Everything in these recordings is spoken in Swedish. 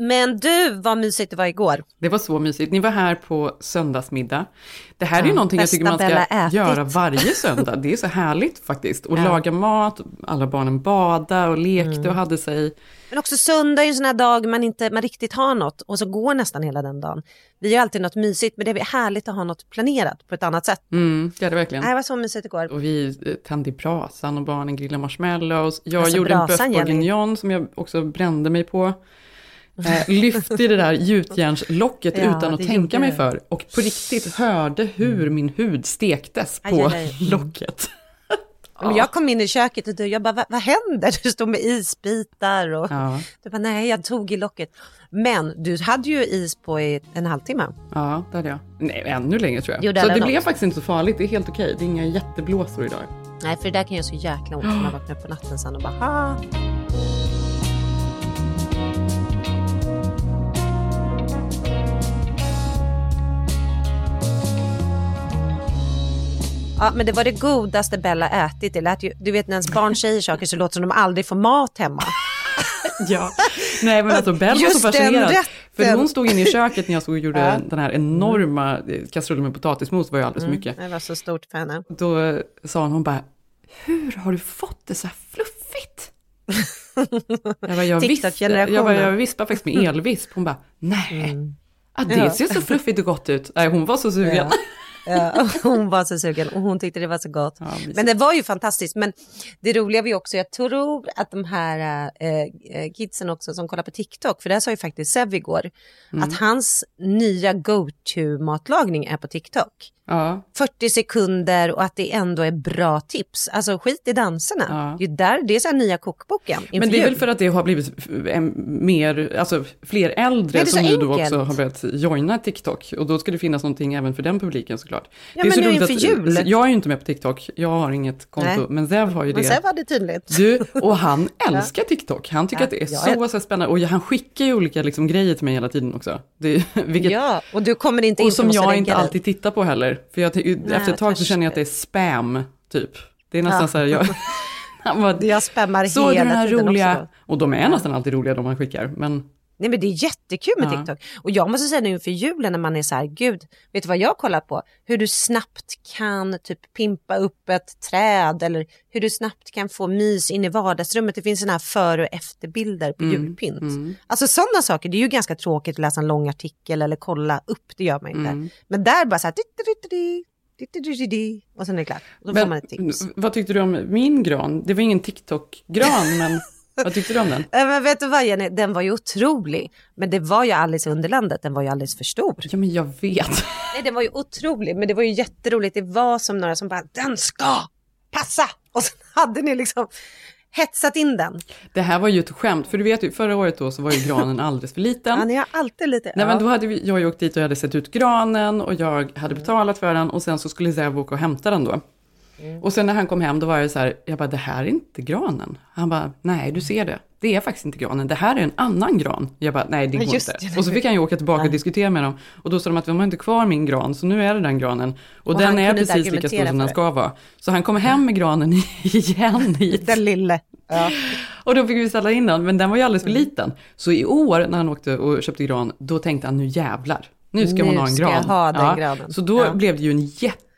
Men du, vad mysigt det var igår. Det var så mysigt. Ni var här på söndagsmiddag. Det här är ju Ja, någonting jag tycker man ska göra varje söndag. Det är så härligt faktiskt. Och Ja. laga mat, alla barnen bada och lekte Mm. och hade sig. Men också söndag är ju en sån här dag man inte man riktigt har något och så går nästan hela den dagen. Vi har alltid något mysigt men det är härligt att ha något planerat på ett annat sätt. Mm, det är det verkligen. Det var så mysigt igår. Och vi eh, tände i brasan och barnen grillade marshmallows. Jag Alltså, gjorde en bœuf bourguignon som jag också brände mig på. Eh, lyfte det där gjutjärnslocket Ja, utan det att tänka mig för. Och på riktigt hörde hur min hud stektes Aj, på aj, aj. Mm. locket. Men jag kom in i köket och du, jag bara, vad, vad händer? Du stod med isbitar och Ja, du bara, nej jag tog i locket. Men du hade ju is på i en halvtimme. ja, det hade jag. Nej, ännu längre tror jag. Gjorde så alla det något? blev faktiskt inte så farligt. Det är helt okej. Det är inga jätteblåsor idag. Nej, för det där kan göra så jäkla ont när man vaknar på natten sen och bara, ha. Ja, men det var det godaste Bella ätit. Det lät ju, du vet när ens barn säger saker så låter det som de aldrig får mat hemma. Ja, nej men alltså Bell var så fascinerad. För hon stod inne i köket när jag stod och gjorde Ja. den här enorma kastrullen med potatismos, var ju alldeles för mycket. Det var så stort för henne. Då eh, sa hon, hon bara, hur har du fått det så här fluffigt? jag bara, jag, visp, jag, bara, jag vispar faktiskt med elvisp. Hon bara, nej, ah, det ser så fluffigt och gott ut. Nej, hon var så sugen. Ja, hon var så sugen och hon tyckte det var så gott. Ja. Men det var ju fantastiskt. Men det roliga var ju också, jag tror att de här eh, eh, kidsen också som kollar på TikTok, för det här sa ju faktiskt Sev igår, Mm. att hans nya go-to-matlagning är på TikTok. Ja, 40 sekunder och att det ändå är bra tips. Alltså skit i danserna. Ja. Det är, där, det är så här nya kokboken. inför men det är väl för att det har blivit mer, alltså fler äldre som nu då också har börjat joina TikTok. Och då ska det finnas någonting även för den publiken såklart. Ja, det är men så nu inför att, jul. Jag är ju inte med på TikTok, jag har inget konto, Nej. men Zev har ju Men det. Sev var det tydligt. Du, och han älskar TikTok. Han tycker Ja, att det är så, är- så spännande. Och han skickar ju olika liksom, grejer till mig hela tiden också. Det, vilket, Ja, och du kommer inte in och som att jag inte alltid tittar på heller. För jag, ty- efter ett tag så känner jag att det är spam, typ. Det är nästan Ja. så här, jag, han bara, Jag spammar såg du hela den här tiden roliga? också. Och de är nästan alltid roliga de man skickar. Men Nej men det är jättekul med Ja. TikTok. Och jag måste säga nu inför julen när man är så här, gud, vet du vad jag kollar på? Hur du snabbt kan typ pimpa upp ett träd eller hur du snabbt kan få mys in i vardagsrummet. Det finns sådana här före och efterbilder på julpynt. mm. Alltså sådana saker, det är ju ganska tråkigt att läsa en lång artikel eller kolla upp, det gör man inte. Mm. Men där bara så här, och sen är det klart. Och då får man ett tips. vad tyckte du om min gran? Det var ingen TikTok-gran, men vad tyckte du om den? Men vet du vad Jenny, den var ju otrolig. Men det var ju Alice i Underlandet, den var ju alldeles för stor. Ja, men jag vet. Nej, den var ju otrolig, men det var ju jätteroligt. Det var som några som bara, den ska passa! Och så hade ni liksom hetsat in den. Det här var ju ett skämt, för du vet ju, förra året då så var ju granen alldeles för liten. Ja, ni har alltid lite... Nej men då hade vi, jag åkt dit och jag hade sett ut granen och jag hade betalat för den och sen så skulle Zev åka och hämta den då. Mm. Och sen när han kom hem då var jag så här, jag bara det här är inte granen. Han bara, nej du ser det, det är faktiskt inte granen, det här är en annan gran. Jag bara, nej det Ja, går just inte. det. Och så fick han ju åka tillbaka och diskutera med dem. Och då sa de att de har inte kvar min gran, så nu är det den granen. Och, Och den är precis lika stor som den ska vara. Så han kom hem med granen igen hit. Den lille. Ja. Och då fick vi ställa in den, men den var ju alldeles för Mm. liten. Så i år när han åkte och köpte gran, då tänkte han nu jävlar, nu ska hon Nu ha en gran. ha granen. Så då Ja. blev det ju en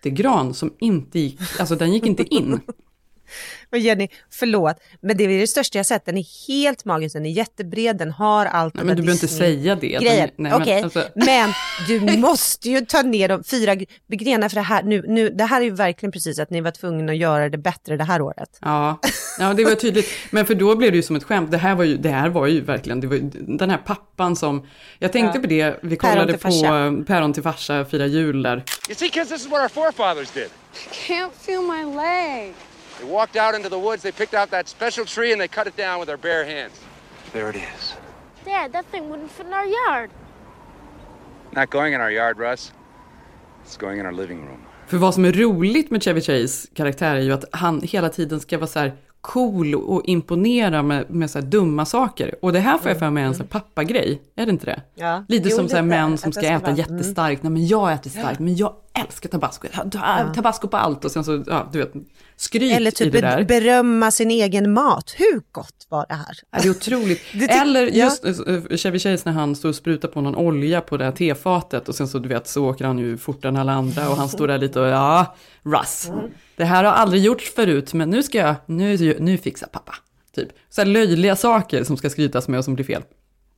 jättegran som inte gick, alltså den gick inte in. Och Jenny, förlåt, men det är det största jag sett. Den är helt magisk, den är jättebred, den har allt Nej, men du behöver inte säga det. Grejer. Nej, Okej, men, alltså, men du måste ju ta ner de fyra gr- grenar för det här. Nu, nu, det här är ju verkligen precis att ni var tvungna att göra det bättre det här året. Ja, ja, det var tydligt. Men för då blev det ju som ett skämt. Det här var ju, det här var ju verkligen, det var ju den här pappan som, jag tänkte på det, vi kollade på eh, Päron till farsa, fira jul där. You see, kids, this is what our forefathers did. Can't feel my leg. They walked out into the woods, they picked out that special tree, and they cut it down with their bare hands. There it is. Dad, that thing wouldn't fit in our yard. Not going in our yard, Russ. It's going in our living room. För vad som är roligt med Chevy Chase karaktär är ju att han hela tiden ska vara så här cool och imponera med, med så här dumma saker. Och det här får jag för mig är en sån här pappagrej, är det inte det? Ja. Lite Jo, som så män som ska ska äta vara- jättestarkt. Nej men jag äter starkt, men jag älskar tabasco. Jag tar Tabasco på allt och sen så, ja du vet, skryt Eller i typ det där. berömma sin egen mat. Hur gott var det här? Ja, det är otroligt. Det Eller just ja. Chevy Chase när han står och sprutar på någon olja på det här tefatet och sen så du vet så åker han ju fortare än alla andra och han står där lite och ja, Russ. Det här har aldrig gjorts förut men nu ska jag, nu, nu fixar pappa. Typ. Så löjliga saker som ska skrytas med och som blir fel.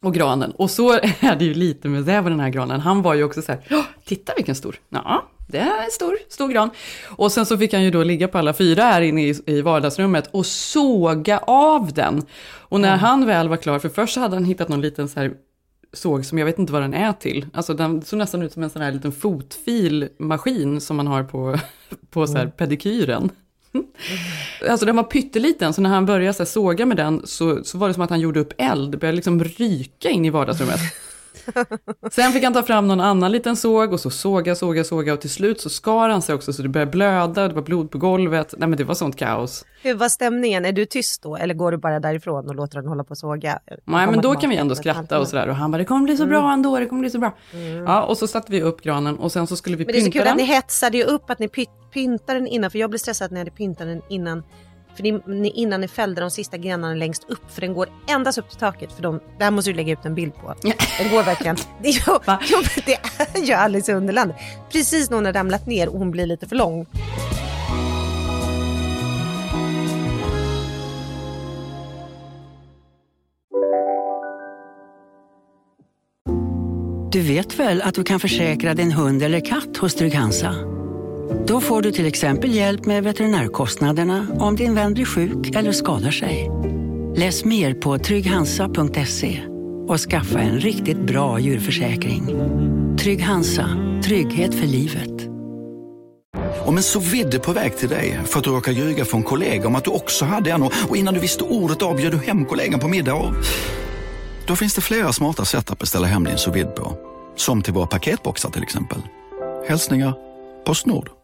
Och granen. Och så är det ju lite med det med den här granen. Han var ju också så här, "Ja, titta vilken stor. Ja, det är en stor, stor gran. Och sen så fick han ju då ligga på alla fyra här inne i, i vardagsrummet och såga av den. Och när han väl var klar, för först hade han hittat någon liten så här såg som jag vet inte vad den är till. Alltså den såg nästan ut som en sån här liten fotfilmaskin som man har på, på så här pedikyren. Alltså den var pytteliten, så när han började så såga med den så, så var det som att han gjorde upp eld. Började liksom ryka in i vardagsrummet. Sen fick han ta fram någon annan liten såg och så såga, såga, såga och till slut så skar han sig också så det började blöda, det var blod på golvet. Nej men det var sånt kaos. Hur var stämningen? Är du tyst då eller går du bara därifrån och låter den hålla på och såga? Nej men då kan vi ändå skratta och sådär och han bara det kommer bli så bra ändå, det kommer bli så bra. Ja och så satte vi upp granen och sen så skulle vi Men det är så pynta kul att den. ni hetsade ju upp att ni py- pyntade den innan, för jag blev stressad när ni hade pyntat den innan. För ni, innan ni fällde de sista grenarna längst upp, för den går endast upp till taket. För de, det här måste du lägga ut en bild på. Den går verkligen. Jo, men det är ju Alice i Underland. Precis när hon har ramlat ner och hon blir lite för lång. Du vet väl att du kan försäkra din hund eller katt hos Trygg-Hansa? Då får du till exempel hjälp med veterinärkostnaderna om din vän blir sjuk eller skadar sig. Läs mer på trygghansa.se och skaffa en riktigt bra djurförsäkring. Trygg-Hansa, trygghet för livet. Om en så vidde på väg till dig för att du råkar ljuga från kollega om att du också hade en och innan du visste ordet av du hem kollegan på middag och... Då finns det flera smarta sätt att beställa hem din sous på. Som till våra paketboxar till exempel. Hälsningar Postnord.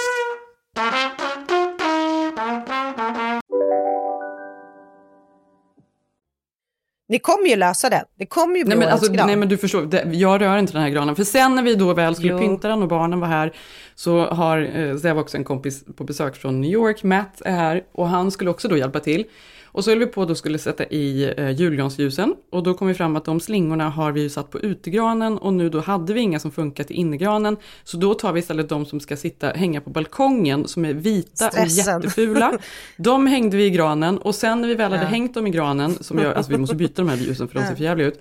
Ni kommer ju lösa det. Det kommer ju bli Nej men, alltså, gran. nej men du förstår, det, jag rör inte den här granen. För sen när vi då väl skulle Jo. pynta den och barnen var här, så har, eh, var också en kompis på besök från New York, Matt är här, och han skulle också då hjälpa till. Och så höll vi på då skulle sätta i eh, julgransljusen, och då kom vi fram att de slingorna har vi ju satt på utegranen, och nu då hade vi inga som funkar till innegranen, så då tar vi istället de som ska sitta, hänga på balkongen, som är vita Stressen. och jättefula. De hängde vi i granen, och sen när vi väl hade hängt dem i granen, som gör, alltså vi måste byta de här ljusen för de ser för jävliga ut,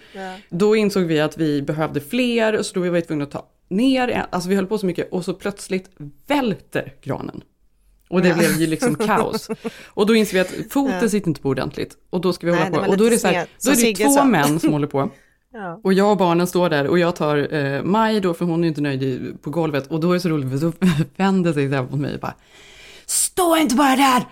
då insåg vi att vi behövde fler, så då var vi tvungna att ta ner, alltså vi höll på så mycket, och så plötsligt välter granen. Och det blev ju liksom kaos. Och då inser vi att foten sitter inte på ordentligt. Och då ska vi Nej, hålla på. Och då är det så här, då är det två sa. män som håller på. Ja. Och jag och barnen står där och jag tar eh, Maj då, för hon är inte nöjd på golvet. Och då är det så roligt, för då vänder sig så här mot mig och bara Stå inte bara där!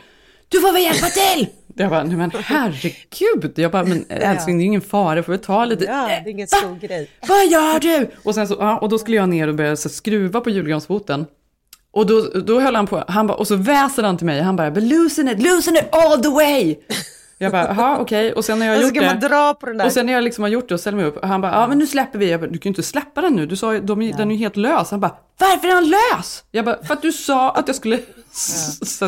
Du får väl hjälpa till! Jag bara, nej men herregud. Jag bara, men älskling det är ingen fara, får vi ta lite. Ja, det är ingen stor grej. Vad gör du? Och, sen så, ja, och då skulle jag ner och börja så, skruva på julgransfoten. Och då, då höll han på, han bara, och så väser han till mig, han bara, "But loosen it, loosen it all the way! Jag bara, jaha okej, och sen när jag har gjort det, den och sen när jag liksom har gjort det och ställer mig upp, och han bara, ja men nu släpper vi, jag bara, du kan ju inte släppa den nu, du sa de, den är ju helt lös, han bara, varför är han lös? Jag bara, för att du sa att jag skulle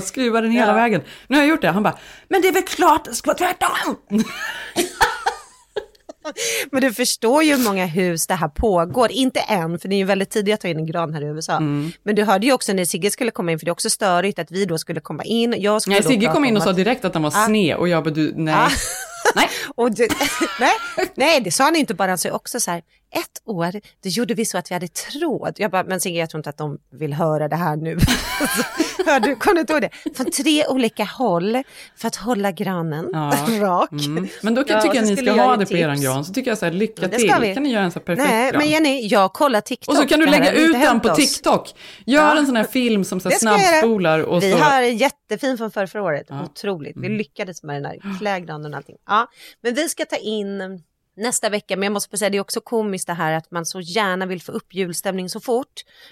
skruva den hela Ja. vägen. Nu har jag gjort det. Han bara, men det är väl klart det ska vara tvärtom. Men du förstår ju hur många hus det här pågår. Inte än, för det är ju väldigt tidigt att ta in en gran här i USA. Mm. Men du hörde ju också när Sigge skulle komma in, för det är också störigt att vi då skulle komma in. Jag skulle Nej, Sigge kom in och sa direkt att den var Ah. sned och jag bara, du, nej. Ah. nej. Och du, nej, nej, det sa han inte bara, han sa också så här, ett år, då gjorde vi så att vi hade tråd. Jag bara, men Sigge, jag tror inte att de vill höra det här nu. Hör du, kom du inte ihåg det? Från tre olika håll för att hålla granen Ja. rak. Mm. Men då kan, Ja, tycker jag ni ska ha det på tips. gran. Så tycker jag så här, lycka Det till. Kan ni göra en så här perfekt Nej, gran? men Jenny, jag kollar TikTok. Och så kan du lägga ut den på oss. TikTok. Gör Ja. en sån här film som så här snabbspolar och Vi så. har en jättefin från förra, förra året. Ja. Mm. Otroligt. Vi lyckades med den här klägranen och allting. Ja, men vi ska ta in nästa vecka. Men jag måste säga, det är också komiskt det här att man så gärna vill få upp julstämning så fort.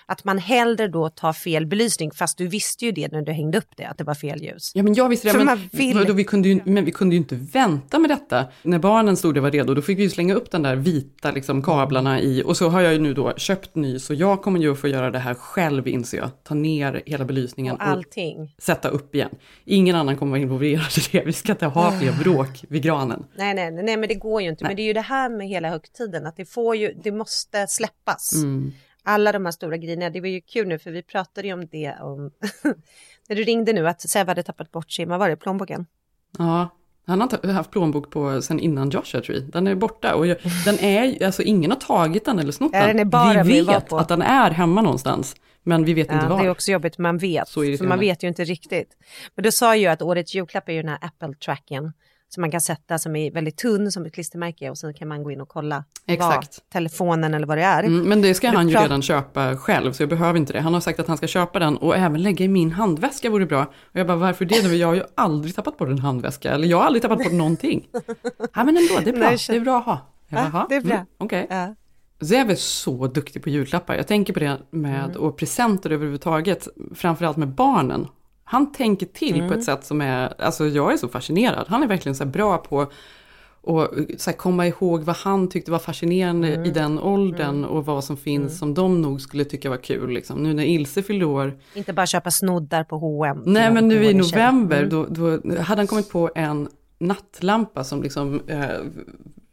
Att man hellre då tar fel belysning. Fast du visste ju det när du hängde upp det, att det var fel ljus. Ja men jag visste det, För men, vill- vadå, vi kunde ju, men vi kunde ju inte vänta med detta. När barnen stod och var redo, då fick vi ju slänga upp den där vita liksom, kablarna i, och så har jag ju nu då köpt ny, så jag kommer ju att få göra det här själv inser jag. Ta ner hela belysningen Och allting. sätta upp igen. Ingen annan kommer vara involverad i det, vi ska inte ha fler bråk vid granen. Nej, nej, nej, men det går ju inte. Men det är ju det här med hela högtiden, att det får ju, det måste släppas. Mm. Alla de här stora grejerna, det var ju kul nu för vi pratade ju om det om, när du ringde nu att Sebbe hade tappat bort sin, vad var det, plånboken? Ja, han har haft plånbok på sen innan Joshua Tree. Den är borta och jag, den är, alltså ingen har tagit den eller snott Ja, den är bara vi vet att den är hemma någonstans, men vi vet Ja, inte var. det är också jobbigt, man vet. Så För man vet ju inte riktigt. Men du sa ju att årets julklapp är ju den här Apple-tracken. Som man kan sätta som är väldigt tunn som ett klistermärke och sen kan man gå in och kolla Exakt. vad, telefonen eller vad det är. Mm, men det ska han ju redan köpa själv, så jag behöver inte det. Han har sagt att han ska köpa den och även lägga i min handväska vore bra. Och jag bara, varför det? nu? Jag har ju aldrig tappat bort en handväska, eller jag har aldrig tappat bort någonting. Ja men ändå, det är bra, det är bra att ha. Ja, bara, det är bra. Mm, Okej. Ja. Så jag är så duktig på julklappar. Jag tänker på det med Mm. och presenter överhuvudtaget, framförallt med barnen. Han tänker till Mm. på ett sätt som är, alltså jag är så fascinerad. Han är verkligen så bra på att så här komma ihåg vad han tyckte var fascinerande Mm. i den åldern och vad som finns som de nog skulle tycka var kul. Liksom. Nu när Ilse fyllde år, Inte bara köpa snoddar på H&M. nej en men nu i november, Mm. då, då hade han kommit på en nattlampa som liksom eh,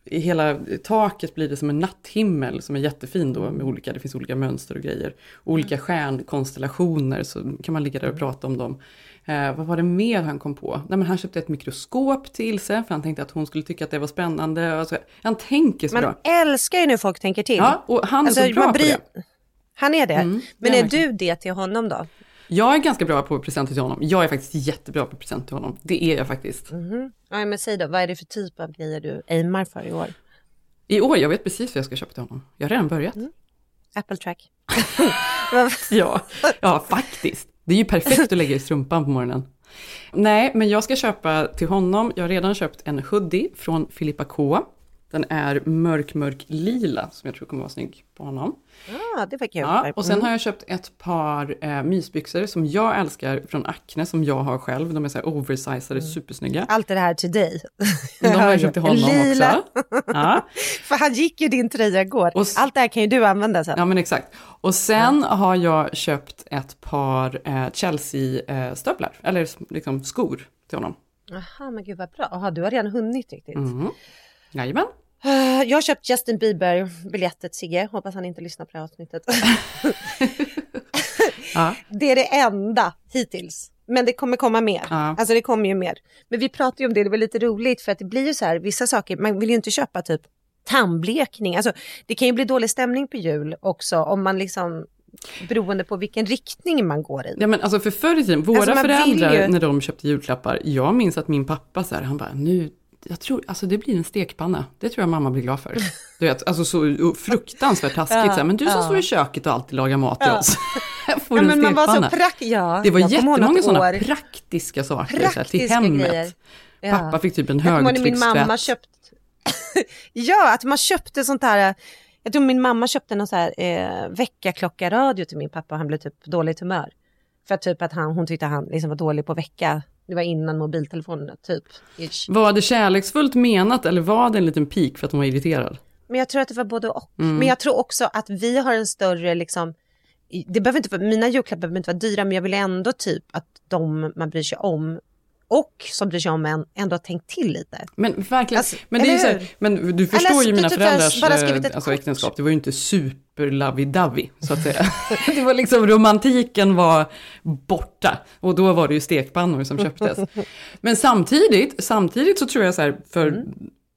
i hela taket blir det som en natthimmel som är jättefin då med olika, det finns olika mönster och grejer. Olika stjärnkonstellationer så kan man ligga där och prata om dem. Eh, vad var det mer han kom på? Nej, men han köpte ett mikroskop till sig för han tänkte att hon skulle tycka att det var spännande. Alltså, han tänker så Man bra. älskar ju när folk tänker till. Ja, och han är Alltså, så bra man på bry- det. Han är det. Mm, men är du det till honom då? Jag är ganska bra på presenter till honom. Jag är faktiskt jättebra på presenter till honom. Det är jag faktiskt. Mhm. Ja, men säg då, vad är det för typ av grejer du aimar för i år? I år, jag vet precis vad jag ska köpa till honom. Jag har redan börjat. Apple track. Ja, ja, faktiskt. Det är ju perfekt att lägga i strumpan på morgonen. Nej, men jag ska köpa till honom, jag har redan köpt en hoodie från Filippa K. Den är mörk, mörk lila som jag tror kommer vara snygg på honom. Ja, det var kul. Ja, och sen Mm. har jag köpt ett par eh, mysbyxor som jag älskar från Acne som jag har själv. De är så här oversizade, supersnygga. Allt det här till dig. De har jag köpt till honom Lila. också. Ja. För han gick ju din tröja igår. Och Allt det här kan ju du använda sen. Ja men exakt. Och sen har jag köpt ett par eh, Chelsea-stövlar, eller liksom skor till honom. Jaha, men gud vad bra. Aha, du har redan hunnit riktigt. Mm. Jajamän. Eh, Jag har köpt Justin Bieber-biljetter till Sigge. Hoppas han inte lyssnar på det här avsnittet. Ja. det är det enda hittills. Men det kommer komma mer. Ja. Alltså det kommer ju mer. Men vi pratade ju om det, det var lite roligt för att det blir ju så här, vissa saker, man vill ju inte köpa typ tandblekning. Alltså det kan ju bli dålig stämning på jul också om man liksom beroende på vilken riktning man går i. Ja men alltså för förr i tiden, våra Alltså, föräldrar ju- när de köpte julklappar, jag minns att min pappa så här, han bara nu, jag tror, alltså det blir en stekpanna, det tror jag mamma blir glad för. Du vet, alltså så fruktansvärt taskigt Ja, så här, men du som ja. står i köket och alltid lagar mat till Ja. oss. Får Ja, du en men man var så prack... Ja, Det var jättemånga sådana år. praktiska saker så här, till Praktiska hemmet. grejer. Ja. Pappa fick typ en när min mamma högtryckstvätt. köpt... ja, att man köpte sånt här. Jag tror min mamma köpte någon så här eh, väckarklocka-radio till min pappa och han blev typ dåligt humör. För att typ att han, hon tyckte han liksom var dålig på vecka. Det var innan mobiltelefonerna typ. Ish. Var det kärleksfullt menat eller var det en liten pik för att hon var irriterad? Men jag tror att det var både och. Mm. Men jag tror också att vi har en större liksom det behöver inte, vara- mina julklappar behöver inte vara dyra men jag vill ändå typ att de man bryr sig om och som bryr sig om en ändå har tänkt till lite. Men verkligen, Alltså, men, det är så här, men du förstår Eller ju mina typ bara föräldrars eh, alltså, äktenskap, det var ju inte super lovey så att säga. det var liksom, romantiken var borta, och då var det ju stekpannor som köptes. Men samtidigt, samtidigt så tror jag så här, för Mm.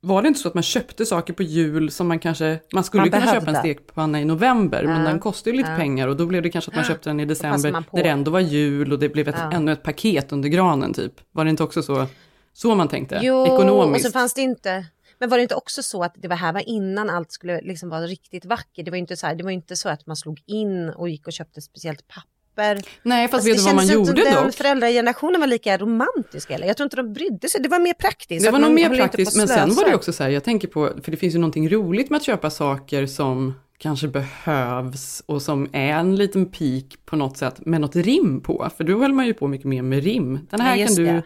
Var det inte så att man köpte saker på jul som man kanske, man skulle Man kunna köpa en stekpanna i november, men Ja, den kostade ju lite ja. pengar och då blev det kanske att man köpte den i december, när det ändå var jul och det blev ett, Ja. ännu ett paket under granen typ. Var det inte också så, så man tänkte? Jo, Ekonomiskt? och så fanns det inte... Men var det inte också så att det var här var innan allt skulle liksom vara riktigt vackert? Det var inte så, här, det var ju inte så att man slog in och gick och köpte speciellt papper. Nej, fast Alltså, vet du vad man gjorde dock? föräldragenerationen var lika romantisk eller? Jag tror inte de brydde sig, det var mer praktiskt. Det var nog mer praktiskt, men sen var det också så här, jag tänker på, för det finns ju någonting roligt med att köpa saker som kanske behövs och som är en liten pik på något sätt med något rim på, för då höll man ju på mycket mer med rim. Den här Ja, kan du, det.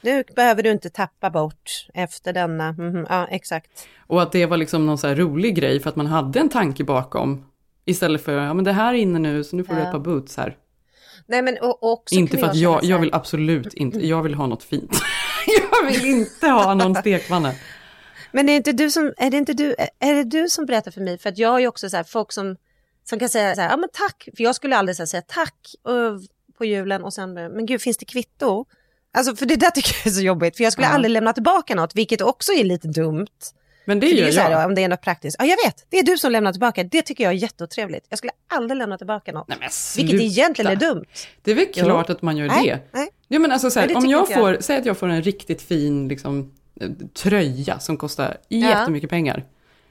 Nu behöver du inte tappa bort efter denna. Mhm, ja, exakt. och att det var liksom någon så här rolig grej för att man hade en tanke bakom. Istället för, ja men det här är inne nu, så nu får du Ja. ett par boots här. Nej, men också inte för att jag, jag vill absolut inte, jag vill ha något fint. jag vill inte ha någon stekpanna. Men är, inte du som, är, det inte du, är det du som berättar för mig? För att jag har ju också så här, folk som, som kan säga så här, ja men tack, för jag skulle aldrig så här, säga tack uh, på julen och sen, men gud finns det kvitto? Alltså för det där tycker jag är så jobbigt, för jag skulle Ja. aldrig lämna tillbaka något, vilket också är lite dumt. Men det För det är gör så här, jag. om det är något praktiskt, ja jag vet, det är du som lämnar tillbaka, det tycker jag är jätteotrevligt. Jag skulle aldrig lämna tillbaka något. Nej, men Vilket sluta. egentligen är dumt. Det är väl Jo. klart att man gör Nej, det. nej. Ja, men alltså så här, det om jag jag. får, säg att jag får en riktigt fin liksom, eh, tröja som kostar Ja. jättemycket pengar.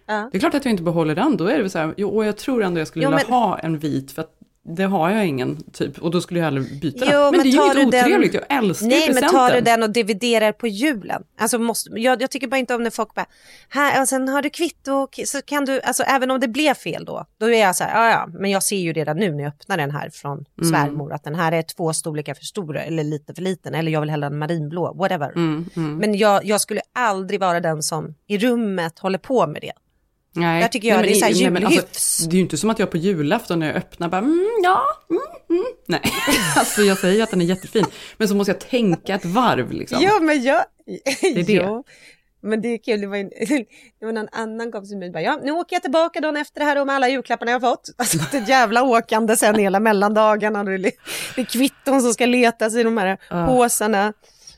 Ja. Det är klart att jag inte behåller den, då är det väl så här, jo, och jag tror ändå jag skulle Jo, vilja men- ha en vit, för att det har jag ingen, typ, och då skulle jag aldrig byta Jo, den. Men, det är ju inget du den- otrevligt, jag älskar Nej, ju men presenten. tar du den och dividerar på julen? Alltså måste, jag, jag tycker bara inte om när folk bara, här, och sen har du kvitto, så kan du, alltså även om det blev fel då, då är jag så här, ja ja, men jag ser ju redan nu när jag öppnar den här från Mm. svärmor, att den här är två storlekar för stor eller lite för liten, eller jag vill hellre en marinblå, whatever. Mm, mm. Men jag, jag skulle aldrig vara den som i rummet håller på med det. Nej. Där tycker jag det är så här nej, men alltså, det är ju inte som att jag på julafton när jag öppnar bara, mm, ja, mm, mm. Nej, alltså jag säger att den är jättefin, men så måste jag tänka ett varv liksom. Ja, men jag... är det. Jo. Men det är kul, det var, en, det var någon annan kompis som bara, ja nu åker jag tillbaka dagen efter det här och med alla julklapparna jag har fått. Alltså ett jävla åkande sen hela mellandagarna. Det är, det är kvitton som ska letas i de här Ja. påsarna.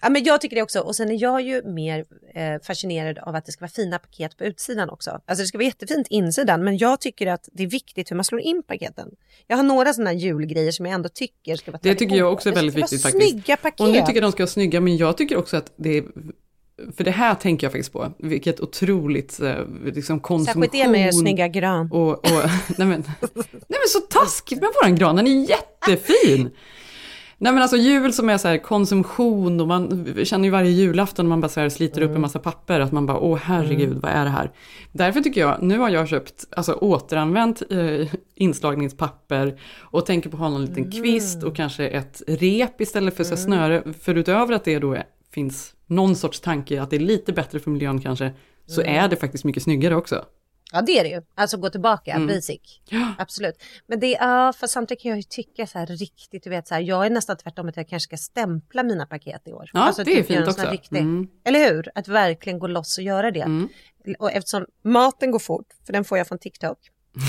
Ja, men jag tycker det också. Och sen är jag ju mer eh, fascinerad av att det ska vara fina paket på utsidan också. Alltså det ska vara jättefint insidan, men jag tycker att det är viktigt hur man slår in paketen. Jag har några sådana julgrejer som jag ändå tycker ska vara Det tycker jag också är Det ska väldigt vara viktigt faktiskt. Snygga paket. Och nu tycker jag de ska vara snygga, men jag tycker också att det är, för det här tänker jag faktiskt på, vilket otroligt eh, liksom konsumtion. Särskilt det med er snygga gran. Och, och, nej, men, nej men så taskigt med våran gran, den är jättefin. Nej men alltså jul som är så här konsumtion och man känner ju varje julafton när man bara så här sliter upp en massa papper att man bara åh herregud vad är det här. Därför tycker jag, nu har jag köpt alltså återanvänt eh, inslagningspapper och tänker på att ha någon liten kvist och kanske ett rep istället för så här snöre. För utöver att det då är, finns någon sorts tanke att det är lite bättre för miljön kanske, så är det faktiskt mycket snyggare också. Ja det är det ju. Alltså gå tillbaka, Mm. basic. Absolut. Men det, ja, för samtidigt kan jag ju tycka så här riktigt, du vet så här, jag är nästan tvärtom att jag kanske ska stämpla mina paket i år. Ja, alltså, det är typ fint också. Riktig, Mm. Eller hur? Att verkligen gå loss och göra det. Mm. Och eftersom maten går fort, för den får jag från TikTok.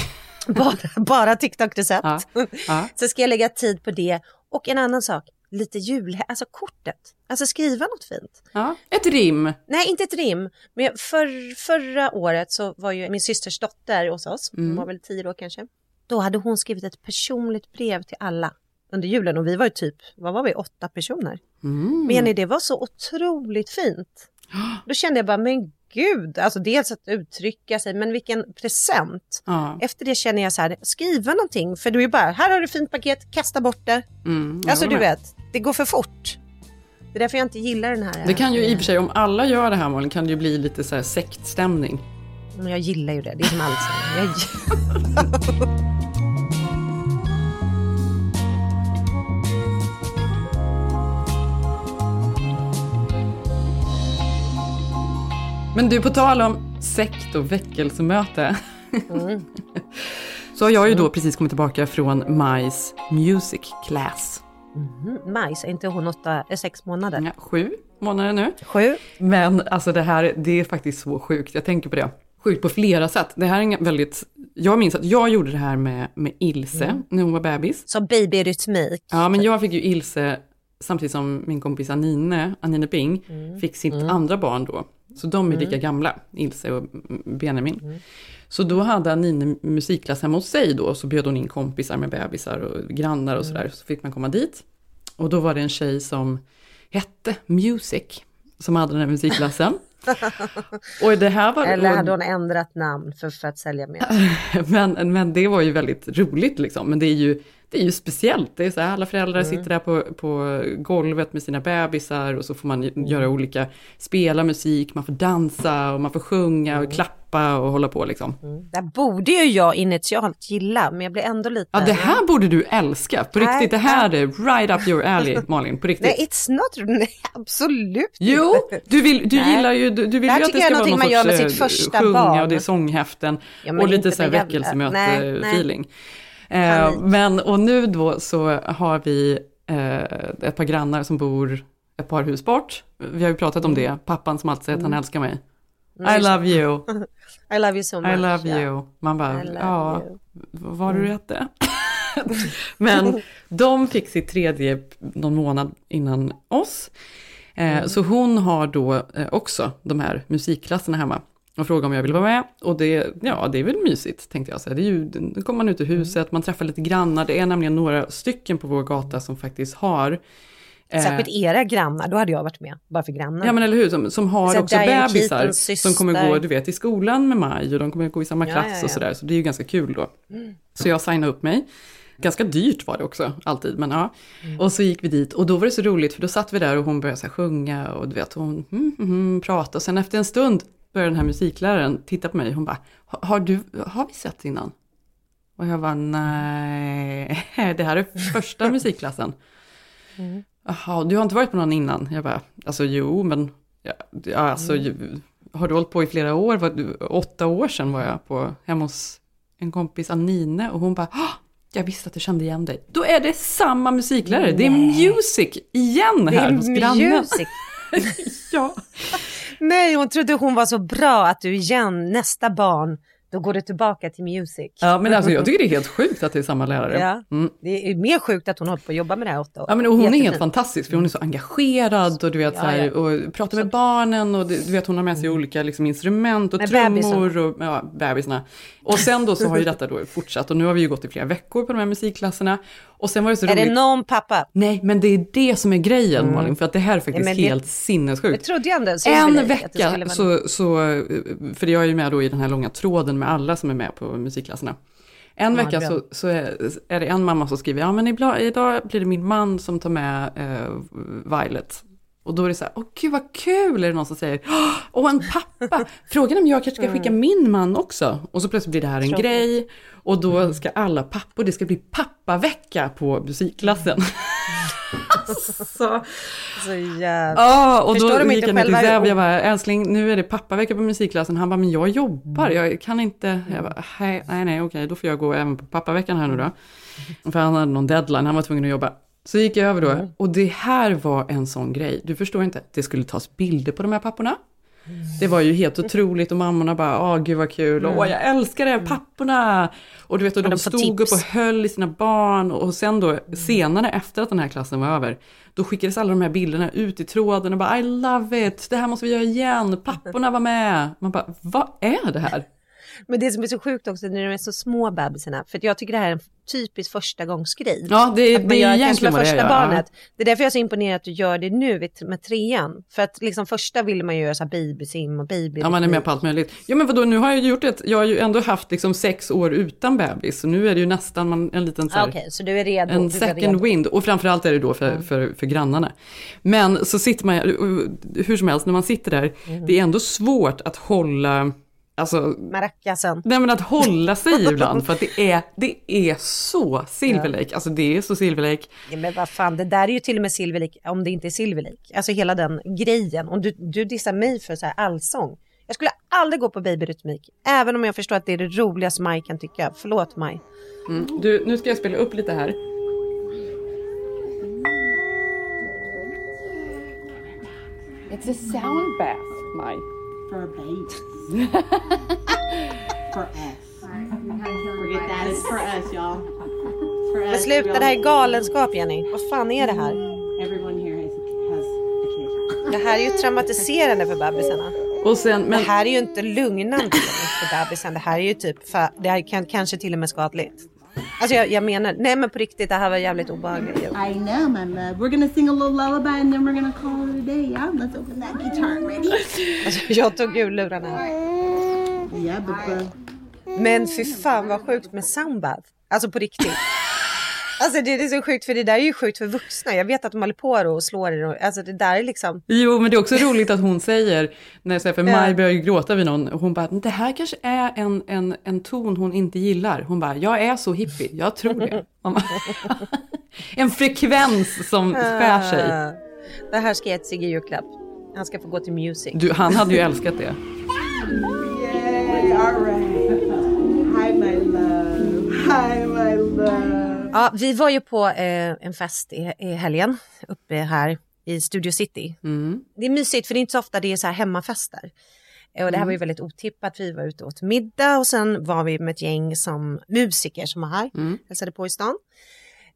bara, bara TikTok-recept. Ja, ja. Så ska jag lägga tid på det. Och en annan sak, lite jul, alltså kortet. Alltså skriva något fint. Ja, ett rim. Nej, inte ett rim. Men för, förra året så var ju min systers dotter hos oss. Hon Mm. var väl tio år kanske. Då hade hon skrivit ett personligt brev till alla under julen. Och vi var ju typ, vad var vi, åtta personer. Mm. Men det var så otroligt fint. Då kände jag bara, men gud, alltså dels att uttrycka sig, men vilken present. Ja. Efter det känner jag så här, skriva någonting, för du är bara, här har du fint paket, kasta bort det. Mm, Alltså du vet, det går för fort. Det är därför jag inte gillar den här. Det kan ju i och eh, för sig, om alla gör det här Malin, kan det ju bli lite så här sektstämning. Men jag gillar ju det, det är som allt. Men du, på tal om sekt och väckelsemöte. Mm. så har jag ju då precis kommit tillbaka från Majs Music Class. Mm, majs, är inte hon åtta, sex månader? Ja, sju månader nu. Sju? Men alltså det här, det är faktiskt så sjukt, jag tänker på det. Sjukt på flera sätt. Det här är en väldigt, jag minns att jag gjorde det här med, med Ilse Mm. när hon var bebis. Som babyrytmik? Ja, men jag fick ju Ilse samtidigt som min kompis Anine, Anine Bing, Mm. fick sitt andra barn då. Så de är lika gamla, Ilse och Benjamin. Mm. Så då hade Anine musikklass hemma hos sig då, så bjöd hon in kompisar med bebisar och grannar och Mm. sådär. Så fick man komma dit. Och då var det en tjej som hette Music, som hade den här musikklassen. och det här var... Eller hade hon ändrat namn för, för att sälja mer? men, men det var ju väldigt roligt liksom. Men det är ju, det är ju speciellt. Det är så här, alla föräldrar Mm. sitter där på, på golvet med sina bebisar och så får man Mm. göra olika, spela musik, man får dansa och man får sjunga Mm. och klappa och hålla på liksom. Det här borde ju jag initialt gilla, men jag blir ändå lite... Ja, det här borde du älska, på Nej, riktigt. Det här är right up your alley, Malin, på riktigt. Nej, it's not... Nej, absolut Jo, du, vill, du Nej. gillar ju, du, du vill Det ju att det ska är vara någon man gör med sorts, sitt eh, första sjunga barn. och det är sånghäften Ja, och lite så här väckelsemöte-feeling. Eh, men och nu då så har vi eh, ett par grannar som bor ett par hus bort. Vi har ju pratat om det, pappan som alltid säger att han älskar mig. I love you, I love you so much. I love ja. you. Man bara, ja, you. vad var det du hette? Men de fick sitt tredje någon månad innan oss. Eh, Så hon har då eh, också de här musikklasserna hemma. Och frågade om jag ville vara med. Och det, ja, det är väl mysigt, tänkte jag. Så det är ju, då kommer man ut ur huset, man träffar lite grannar. Det är nämligen några stycken på vår gata som faktiskt har eh, Särskilt era grannar, då hade jag varit med, bara för grannar. Ja men eller hur, som, som har Så också bebisar som kommer gå du vet, i skolan med Maj och de kommer gå i samma Ja, klass ja, ja. och sådär. Så det är ju ganska kul då. Så jag signade upp mig. Ganska dyrt var det också, alltid, men ja. Mm. Och så gick vi dit och då var det så roligt för då satt vi där och hon började så sjunga och du vet hon mm, mm, mm, prata och sen efter en stund började den här musikläraren titta på mig hon bara, "Har- du, har vi sett innan? Och jag var nej, det här är första musikklassen. Mm. Jaha, du har inte varit på någon innan? Jag bara, alltså jo, men ja, alltså, Mm. har du hållit på i flera år? Var, du- åtta år sedan var jag på, hemma hos en kompis, Anine, och hon bara, "Ah, jag visste att du kände igen dig. Då är det samma musiklärare, det är music igen det här är hos grannen. music. Ja. Nej, hon trodde hon var så bra att du igen, nästa barn, då går du tillbaka till music. ja, men alltså jag tycker det är helt sjukt att det är samma lärare. Ja. Mm. Det är mer sjukt att hon hållit på att jobba med det här åtta år. Ja, men hon är helt Jättefint. fantastisk för hon är så engagerad och du vet Ja, så här, och pratar med barnen och du vet hon har med sig olika liksom, instrument och Med trummor och ja, bebisarna. Och sen då så har ju detta då fortsatt och nu har vi ju gått i flera veckor på de här musikklasserna. Och sen var det så Är roligt. det någon pappa? Nej, men det är det som är grejen Malin, för att det här är faktiskt men det- helt Jag sinnessjukt. trodde ju ändå En vecka, vara- så, så, för jag är ju med då i den här långa tråden med alla som är med på musikklasserna. En Ja, vecka så, så är, det en mamma som skriver, ja men idag, idag blir det min man som tar med eh, Violet. Och då är det så här, åh gud vad kul, är det någon som säger, åh en pappa, frågan är om jag kanske ska skicka min man också. Och så plötsligt blir det här en Tråkigt. grej, och då ska alla pappor, det ska bli pappavecka på musikklassen. så, Så jävla... Ja, och Förstår då de gick jag ner till jag bara, älskling, nu är det pappavecka på musikklassen. Han bara, men jag jobbar, jag kan inte. Jag bara, nej, nej, nej, okej, då får jag gå även på pappaveckan här nu då. För han hade någon deadline, han var tvungen att jobba. Så gick jag över då, och det här var en sån grej, du förstår inte, det skulle tas bilder på de här papporna. Det var ju helt otroligt och mammorna bara, åh gud vad kul, åh jag älskar det, papporna! Och du vet, och de, de stod upp tips. och höll i sina barn och sen då senare efter att den här klassen var över, då skickades alla de här bilderna ut i tråden och bara I love it, det här måste vi göra igen, papporna var med. Man bara, vad är det här? Men det som är så sjukt också när de är så små bebisarna, för jag tycker det här är en typisk första gångsgrej. Ja, det, Att man det gör egentligen vad det första barnet. Det är därför jag är så imponerad att du gör det nu med trean. För att liksom första ville man ju göra så här babysim och baby. Ja, man är med på allt möjligt. Ja, men vadå, nu har jag ju gjort ett, jag har ju ändå haft liksom sex år utan bebis, så nu är det ju nästan man, en liten så ah, här, Okej, så du är redo. En second redo. wind, och framförallt är det då för, för, för grannarna. Men så sitter man, hur som helst, när man sitter där, Mm. det är ändå svårt att hålla, alltså, Maracasen. nej men att hålla sig ibland, för att det är, det är så Silver Lake, alltså det är så Silver Lake. Ja, men vad fan, det där är ju till och med Silver Lake, om det inte är Silver Lake. Alltså hela den grejen. Om du, du dissar mig för så här allsång. Jag skulle aldrig gå på babyrytmik, även om jag förstår att det är det roligaste Maj kan tycka. Förlåt Maj. Mm. Du, nu ska jag spela upp lite här. It's a sound bath, Maj. For a baby. for us. Forget that, it's for us y'all. For Men us, sluta, real- det här är galenskap Jenny. Vad fan är det här? Everyone here has, has occasion. Det här är ju traumatiserande för bebisarna. Och sen, men, Det här är ju inte lugnande för bebisen. Det här är ju typ, för, det här kan kanske till och med skadligt. Alltså jag, jag menar, nej men på riktigt, det här var jävligt obehagligt. I know, my love. We're gonna sing a little lullaby and then we're gonna call it a day. Yeah, let's open that guitar. Ready? Alltså, jag tog ur lurarna här. Yeah, but uh, Men fy fan vad sjukt med soundbath. Alltså på riktigt. Alltså det är så sjukt för det där är ju sjukt för vuxna. Jag vet att de håller på och slår i det. Alltså det där är liksom. jo, men det är också roligt att hon säger, när jag säger, för Ja. Maj börjar ju gråta vid någon, och hon bara, det här kanske är en, en, en ton hon inte gillar. Hon bara, jag är så hippie, jag tror det. En frekvens som skär sig. Ah. Det här ska jag ge till Sigge julklapp. Han ska få gå till music. Du, han hade ju älskat det. yay! All right. Hi, my love. Hi, my love. Ja, vi var ju på eh, en fest i, i helgen uppe här i Studio City. Mm. Det är mysigt för det är inte så ofta det är så här hemmafester. Eh, Och det här var ju väldigt otippat. Vi var ute och åt middag och sen var vi med ett gäng som musiker som var här, Mm. hälsade på i stan.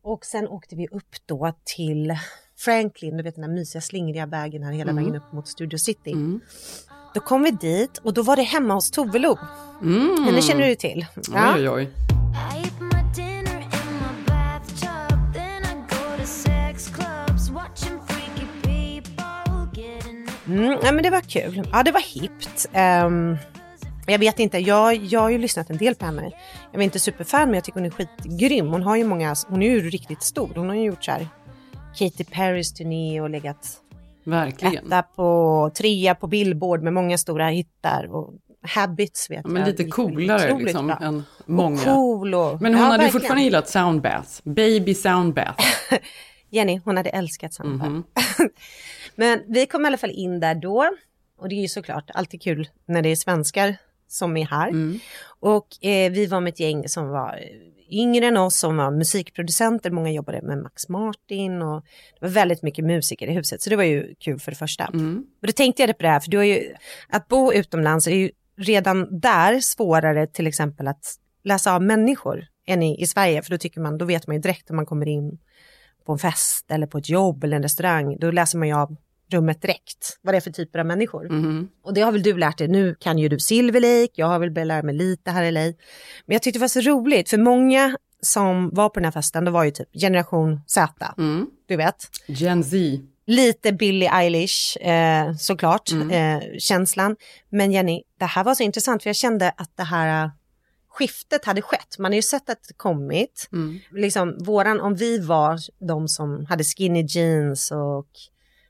Och sen åkte vi upp då till Franklin, du vet den här mysiga slingriga vägen här hela vägen upp mot Studio City. Mm. Då kom vi dit och då var det hemma hos Tove Lo. Mm. Henne känner du till? Oj, oj, oj. Mm, nej, men det var kul. Ja, det var hippt. Ehm, jag vet inte, jag, jag har ju lyssnat en del på henne. Jag är inte superfan, men jag tycker hon är skitgrym. Hon har ju många, hon är ju riktigt stor. Hon har ju gjort så här Katy Perrys turné och legat Verkligen. etta på, trea på Billboard med många stora hittar. Och Habits vet Ja, men jag. lite coolare liksom bra. än Och många. cool och... Men hon ja, hade verkligen. fortfarande gillat soundbath. Baby soundbath. Jenny, hon hade älskat samba. Mhm. Men vi kom i alla fall in där då. Och det är ju såklart alltid kul när det är svenskar som är här. Mm. Och eh, vi var med ett gäng som var eh, yngre än oss, som var musikproducenter. Många jobbade med Max Martin och det var väldigt mycket musiker i huset. Så det var ju kul för det första. Mm. Och då tänkte jag på det här, för du har ju, att bo utomlands är ju redan där svårare till exempel att läsa av människor än i, i Sverige. För då tycker man, då vet man ju direkt om man kommer in på en fest eller på ett jobb eller en restaurang. Då läser man ju av rummet direkt, vad det är för typer av människor. Mhm. Och det har väl du lärt dig, nu kan ju du Silver Lake, jag har väl börjat lära mig lite här i LA. Men jag tyckte det var så roligt, för många som var på den här festen, det var ju typ generation Z, Mm. du vet. Gen Z. Lite Billie Eilish, eh, såklart, Mm. eh, känslan. Men Jenny, det här var så intressant, för jag kände att det här skiftet hade skett. Man har ju sett att det kommit. Mm. Liksom, våran, om vi var de som hade skinny jeans och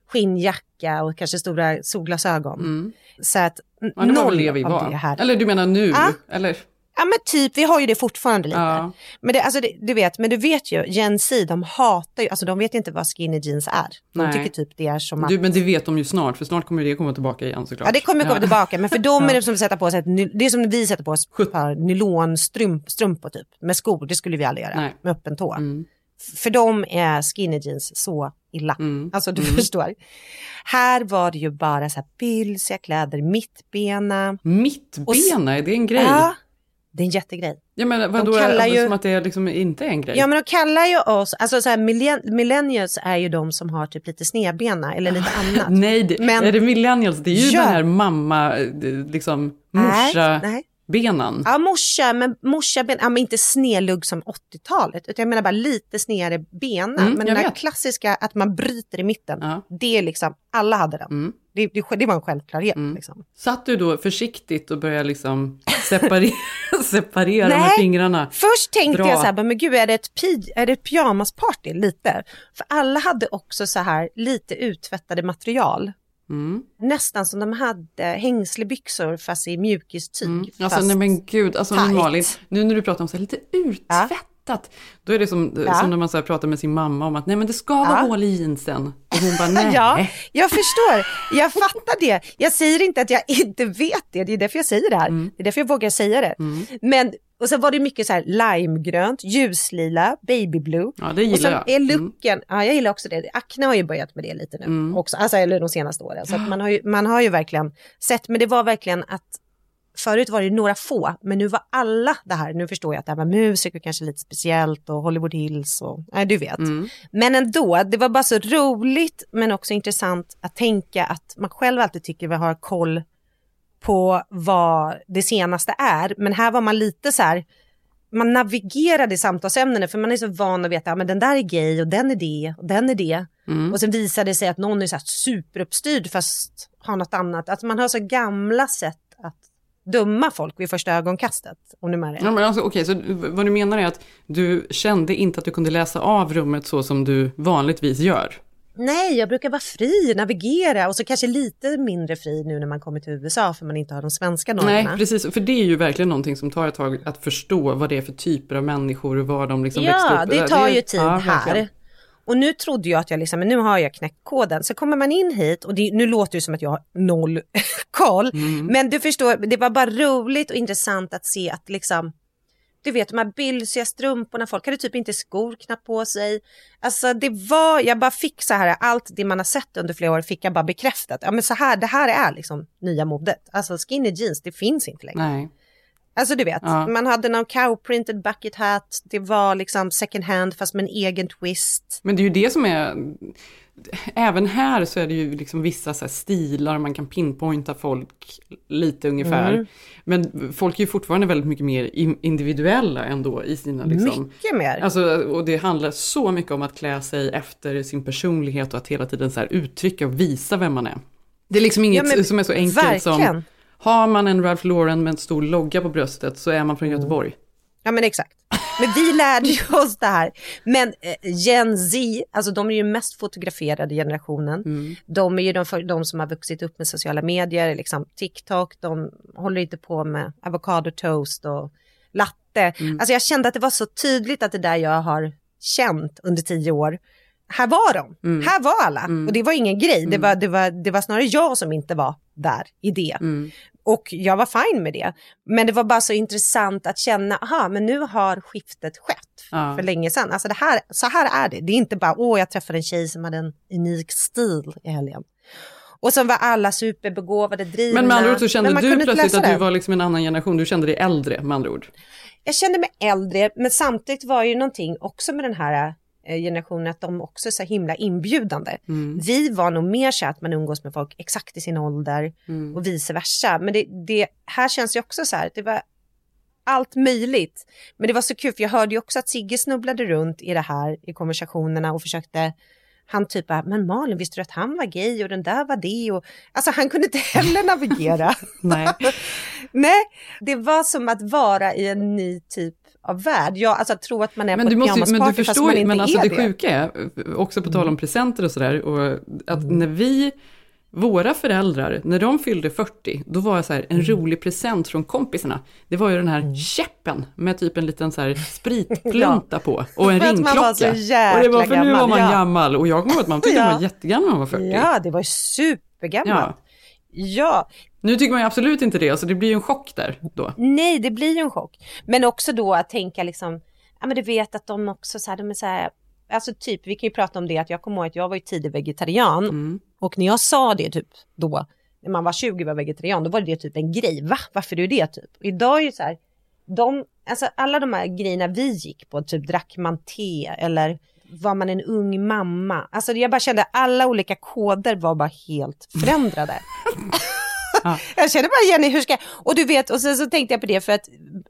skinnjacka och kanske stora solglasögon. Mm. Så att Ja, det var noll det vi var. det här. Eller du menar nu? Ja. Eller? Ja men typ, vi har ju det fortfarande lite. Ja. Men det, alltså det, du vet, men du vet ju, Gen Z, de hatar ju, alltså de vet inte vad skinny jeans är. De Nej. tycker typ det är som att, Du, men det vet de ju snart, för snart kommer det komma tillbaka igen såklart. ja det kommer komma Ja. tillbaka, men för dem är det som att sätta på sig, ett, det är som vi sätter på oss nylonstrumpor typ, med skor, det skulle vi aldrig göra, Nej. med öppen tå. Mm. För dem är skinny jeans så illa. Mm. Alltså du Mm. förstår. Här var det ju bara så här bylsiga kläder, mittbena. Mittbena, är det en grej? Ja, det är en jättegrej. Ja, men vadå, kallar alltså, ju- som att det liksom inte är en grej? Ja men de kallar ju oss, alltså så här, millen- millennials är ju de som har typ lite snedbena eller lite annat. Nej, det, Men- är det millennials? Det är ju Ja. den här mamma, eh, liksom Nej, morsa-benan. nej. Ja morsa, men morsa ben, ja, men inte snedlugg som 80-talet, utan jag menar bara lite snedare bena. Mm, men den där vet. klassiska att man bryter i mitten, Ja. det är liksom, alla hade den. Mm. Det, det, det var en självklarhet. Mm. Liksom. Satt du då försiktigt och började liksom separera, separera med Nej. fingrarna? Först tänkte Bra. jag så här, men gud är det ett, pi- är det ett pyjamasparty lite? För alla hade också så här lite uttvättade material. Mm. Nästan som de hade hängslebyxor fast i mjukistyg. Mm. Alltså nej men gud, alltså. Malin, nu när du pratar om så här, lite uttvättade fattat. Då är det som, Ja. som när man så pratar med sin mamma om att nej men det ska vara Ja. hål i jeansen. Och hon bara nej. Ja, jag förstår. Jag fattar det. Jag säger inte att jag inte vet det. Det är därför jag säger det här. Mm. Det är därför jag vågar säga det. Men, och så var det mycket så här limegrönt, ljuslila, babyblue. Ja, det Och gillar sen jag. är Mm. looken, ja jag gillar också det. Acne har ju börjat med det lite nu Mm. också, alltså eller de senaste åren. Så man, har ju, man har ju verkligen sett, men det var verkligen att Förut var det några få, men nu var alla det här. Nu förstår jag att det här med musiker kanske lite speciellt och Hollywood Hills och, nej du vet. Mm. Men ändå, det var bara så roligt men också intressant att tänka att man själv alltid tycker vi har koll på vad det senaste är. Men här var man lite så här, man navigerade i samtalsämnena för man är så van att veta att ja, den där är gay och den är det och den är det. Mm. Och sen visar det sig att någon är så här superuppstyrd fast har något annat. Att man har så gamla sätt att döma folk vid första ögonkastet. Om du med det. Ja, men alltså, okej, så vad du menar är att du kände inte att du kunde läsa av rummet så som du vanligtvis gör? Nej, jag brukar vara fri, navigera och så kanske lite mindre fri nu när man kommer till USA för man inte har de svenska Nej, normerna. precis. För det är ju verkligen någonting som tar ett tag att förstå vad det är för typer av människor och var de liksom växte Ja, upp. det tar ju tid ja, här. Och nu trodde jag att jag liksom, men nu har jag knäckt koden. Så kommer man in hit och det, nu låter det som att jag har noll koll. Mm. Men du förstår, det var bara roligt och intressant att se att liksom, du vet de här bylsiga strumporna, folk hade typ inte skor knappt på sig. Alltså det var, jag bara fick så här, allt det man har sett under flera år fick jag bara bekräftat. Ja men så här, det här är liksom nya modet. Alltså skinny jeans, det finns inte längre. Nej. Alltså du vet, Ja. man hade någon cowprinted bucket hat, det var liksom second hand fast med en egen twist. Men det är ju det som är, även här så är det ju liksom vissa så stilar, man kan pinpointa folk lite ungefär. Mm. Men folk är ju fortfarande väldigt mycket mer in- individuella ändå i sina liksom. Mycket mer. Alltså, och det handlar så mycket om att klä sig efter sin personlighet och att hela tiden så uttrycka och visa vem man är. Det är liksom inget Ja, men som är så enkelt som, verkligen. Har man en Ralph Lauren med en stor logga på bröstet så är man från Göteborg. Ja men exakt. Men vi lärde ju oss det här. Men eh, Gen Z, alltså de är ju mest fotograferade generationen. Mm. De är ju de, de som har vuxit upp med sociala medier, liksom TikTok, de håller inte på med avocado toast och latte. Mm. Alltså jag kände att det var så tydligt att det där jag har känt under tio år, här var de, Mm. här var alla. Och det var ingen grej, det, var, det, var, det var snarare jag som inte var där i det. Mm. Och jag var fine med det. Men det var bara så intressant att känna, aha, men nu har skiftet skett Ja. för länge sedan. Alltså det här, så här är det. Det är inte bara, åh, jag träffade en tjej som hade en unik stil i helgen. Och så var alla superbegåvade, drivna. Men med andra ord så kände du plötsligt att du var liksom en annan generation, du kände dig äldre med andra ord. Jag kände mig äldre, men samtidigt var ju någonting också med den här generationen att de också är så himla inbjudande. Mm. Vi var nog mer så att man umgås med folk exakt i sin ålder Mm. och vice versa. Men det, det här känns ju också så här, det var allt möjligt. Men det var så kul, för jag hörde ju också att Sigge snubblade runt i det här i konversationerna och försökte han typ bara, men Malin, visste du att han var gay och den där var det? Och, alltså han kunde inte heller navigera. Nej. Nej, det var som att vara i en ny typ av värld. Jag, alltså att tro att man är Men på du, ett måste, men du man förstår ju, inte men alltså är det. Mm. sjuka är, också på tal om presenter och sådär, och att när vi, våra föräldrar, när de fyllde 40, då var det så här, en Mm. rolig present från kompisarna. Det var ju den här käppen med typ en liten så här spritplunta på och en att man ringklocka. var så och det var för nu gammal, var man ja. gammal och jag kommer ihåg att man tyckte Ja. man var jättegammal när man var 40. Ja, det var supergammalt. Ja. Ja. Nu tycker man ju absolut inte det, så det blir ju en chock där då. nej det blir ju en chock. Men också då att tänka liksom, ja men du vet att de också så här, de är så här, alltså typ, vi kan ju prata om det, att jag kommer ihåg att jag var ju tidig vegetarian. Mm. Och när jag sa det typ då, när man var 20 och var vegetarian, då var det typ en grej. Va? Varför är du det typ? Och idag är ju så här, de, alltså alla de här grejerna vi gick på, typ drack man te eller var man en ung mamma? Alltså jag bara kände alla olika koder var bara helt förändrade. Ja. Jag kände bara Jenny, hur ska jag... Och du vet, och sen så tänkte jag på det för att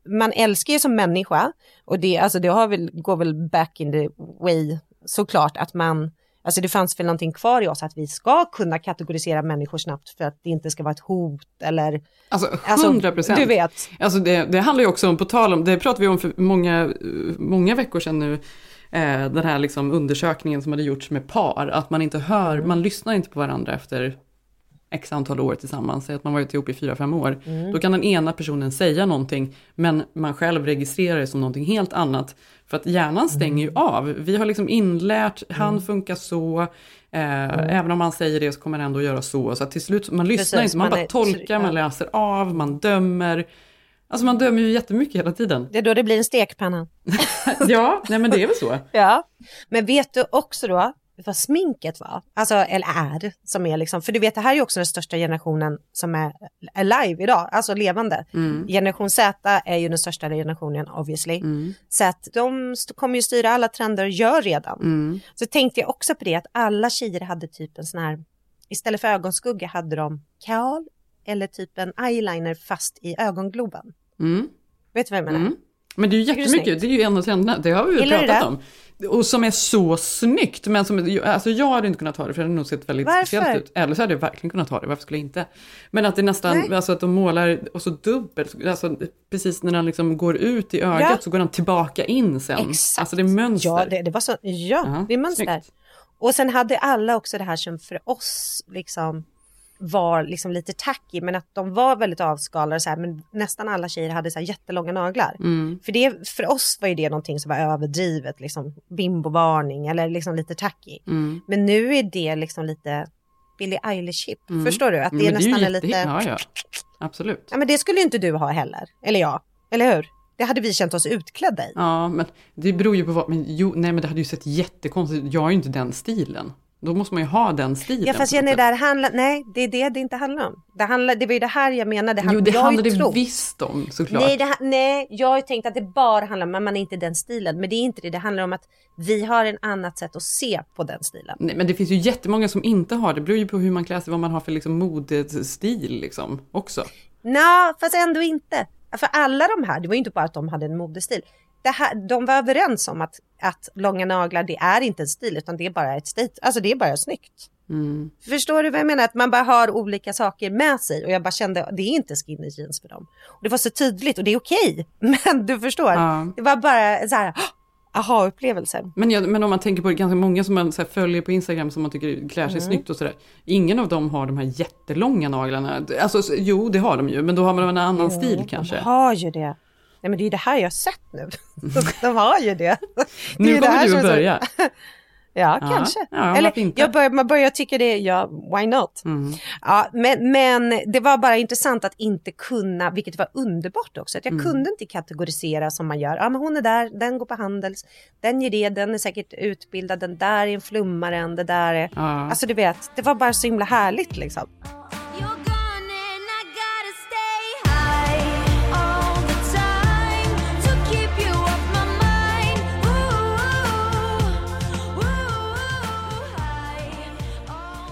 man älskar ju som människa och det, alltså det har väl, går väl back in the way såklart att man, alltså det fanns väl någonting kvar i oss att vi ska kunna kategorisera människor snabbt för att det inte ska vara ett hot eller... Alltså Alltså, 100 procent. du vet. Alltså det, det handlar ju också om, på tal om, det pratade vi om för många, många veckor sedan nu, eh, den här liksom undersökningen som hade gjorts med par, att man inte hör, Mm. man lyssnar inte på varandra efter x antal år tillsammans, säg att man varit ihop i fyra fem år, då kan den ena personen säga någonting, men man själv registrerar det som någonting helt annat. För att hjärnan stänger ju av. Vi har liksom inlärt, han funkar så, eh, även om han säger det så kommer han ändå göra så. Så till slut, man lyssnar Precis, inte, man, man bara är- tolkar, man läser av, man dömer. Alltså man dömer ju jättemycket hela tiden. Det är då det blir en stekpanna. ja, nej men det är väl så. Ja, men vet du också då vad sminket var? Alltså, eller är, som är liksom, för du vet det här är ju också den största generationen som är alive idag, alltså levande. Generation Z är ju den största generationen obviously. Så att de kommer ju styra alla trender och gör redan. Så tänkte jag också på det att alla tjejer hade typ en sån här, istället för ögonskugga hade de kaal eller typ en eyeliner fast i ögongloben. Mm. Vet du vad jag menar? Mm. Men det är ju jättemycket, det är ju en av trenderna, det har vi ju Gillar pratat om. Och som är så snyggt, men som, alltså jag hade inte kunnat ha det för det hade nog sett väldigt Varför? speciellt ut. Eller så hade jag verkligen kunnat ha det, varför skulle jag inte? Men att det nästan, Nej. alltså att de målar, och så dubbelt, alltså precis när den liksom går ut i ögat Ja. så går den tillbaka in sen. Exakt. Alltså det är mönster. Ja, det, det var så, ja, Ja, det är mönster. snyggt. Och sen hade alla också det här som för oss liksom var liksom lite tacky, men att de var väldigt avskalade så här, men nästan alla tjejer hade så här jättelånga naglar. Mm. För, det, för oss var ju det någonting som var överdrivet, liksom bimbovarning eller liksom lite tacky. Mm. Men nu är det liksom lite Billie Eilish-hip, förstår du? Att det Men är nästan är jätte- lite... Ja, ja. Absolut. Ja, men det skulle ju inte du ha heller, eller jag, eller hur? Det hade vi känt oss utklädda i. Ja, men det beror ju på vad, men jo, nej men det hade ju sett jättekonstigt ut. Jag har ju inte den stilen. Då måste man ju ha den stilen. Ja fast Jenny, det här handlar, nej det är det det inte handlar om. Det, handlar, det var ju det här jag menade. Jo, det handlar det trott- visst om såklart. Nej, det, nej, jag har ju tänkt att det bara handlar om att man är inte den stilen. Men det är inte det, det handlar om att vi har en annat sätt att se på den stilen. Nej, men det finns ju jättemånga som inte har det. Det beror ju på hur man klär sig, vad man har för liksom modestil liksom också. Nej, fast ändå inte. För alla de här, det var ju inte bara att de hade en modestil. Det här, de var överens om att, att långa naglar, det är inte en stil utan det är bara ett state, alltså det är bara snyggt. Mm. Förstår du vad jag menar? Att man bara har olika saker med sig och jag bara kände det är inte skinny jeans för dem. Och det var så tydligt och det är okej. Men du förstår, Ja. det var bara så här aha-upplevelse. Men, men om man tänker på det, ganska många som man följer på Instagram som man tycker klär sig Mm. snyggt och sådär. Ingen av dem har de här jättelånga naglarna. Alltså så- jo, det har de ju, men då har man en annan stil kanske. De har ju det. Nej men det är ju det här jag har sett nu. de har ju det. det Nu det kommer här du att så- börja. Ja, Ja, kanske. ja, Eller jag börjar, man börjar tycka det, ja, why not? Mm. Ja, men, men det var bara intressant att inte kunna, vilket var underbart också, att jag Mm. kunde inte kategorisera som man gör. Ja, men hon är där, den går på Handels, den ger det, den är säkert utbildad, den där är en flummare, det där är... Ja. Alltså du vet, det var bara så himla härligt liksom.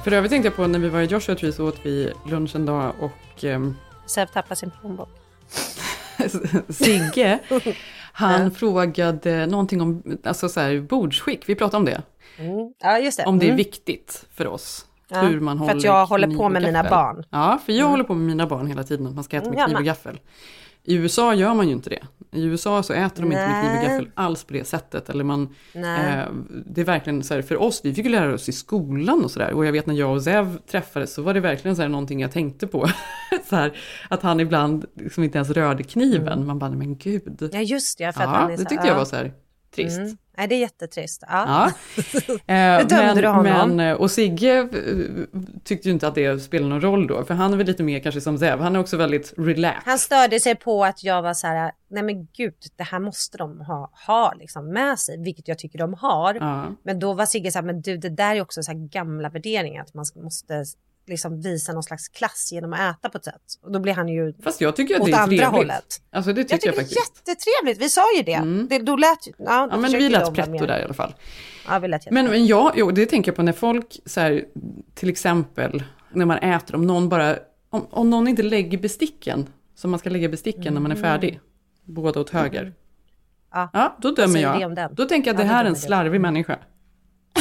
För övrigt tänkte jag på när vi var i Joshua Tree så åt vi lunch en dag och ehm, Säv tappar sin plånbok. Sigge, han frågade någonting om alltså så här, bordsskick, vi pratade om det. Mm. Ja, just det. Om det är Mm. viktigt för oss. Ja, hur man för håller att jag håller på med mina gaffel. barn. Ja, för jag håller på med mina barn hela tiden, att man ska äta med Ja, kniv och gaffel. I USA gör man ju inte det. I USA så äter de inte med kniv och Nej. gaffel alls på det sättet. Eller man, Nej. eh, det är verkligen så här, för oss, vi fick ju lära oss i skolan och sådär. Och jag vet när jag och Zev träffades så var det verkligen så här någonting jag tänkte på. så här, att han ibland liksom inte ens rörde kniven. Man bara, men gud. Ja, just det. För att Ja, han är det så- tyckte jag ja. var så här trist. Mm. Nej, det är jättetrist. Ja. Ja. Eh, dömde du honom. men, eh, och Sigge eh, tyckte ju inte att det spelade någon roll då, för han är väl lite mer kanske som Zev, han är också väldigt relaxed. Han störde sig på att jag var så här, nej men gud, det här måste de ha, ha liksom med sig, vilket jag tycker de har. Ja. Men då var Sigge så här, men du, det där är också så här gamla värderingar, att man måste liksom visa någon slags klass genom att äta på ett sätt. Och då blir han ju Fast jag tycker att åt det är andra trevligt. hållet. Alltså det Jag tycker tycker jag, det är faktiskt. jättetrevligt, vi sa ju det. Mm. det då lät ja, Ja men vi lät pretto där i alla fall. Ja, vi lät Men, jättebra. men jag, jo, det tänker jag på när folk, så här, till exempel när man äter, om någon bara, om, om någon inte lägger besticken, som man ska lägga besticken när man är färdig, båda åt höger. Mm. Ja. Ja, då dömer det jag. Då tänker jag att Ja, det här är en slarvig människa.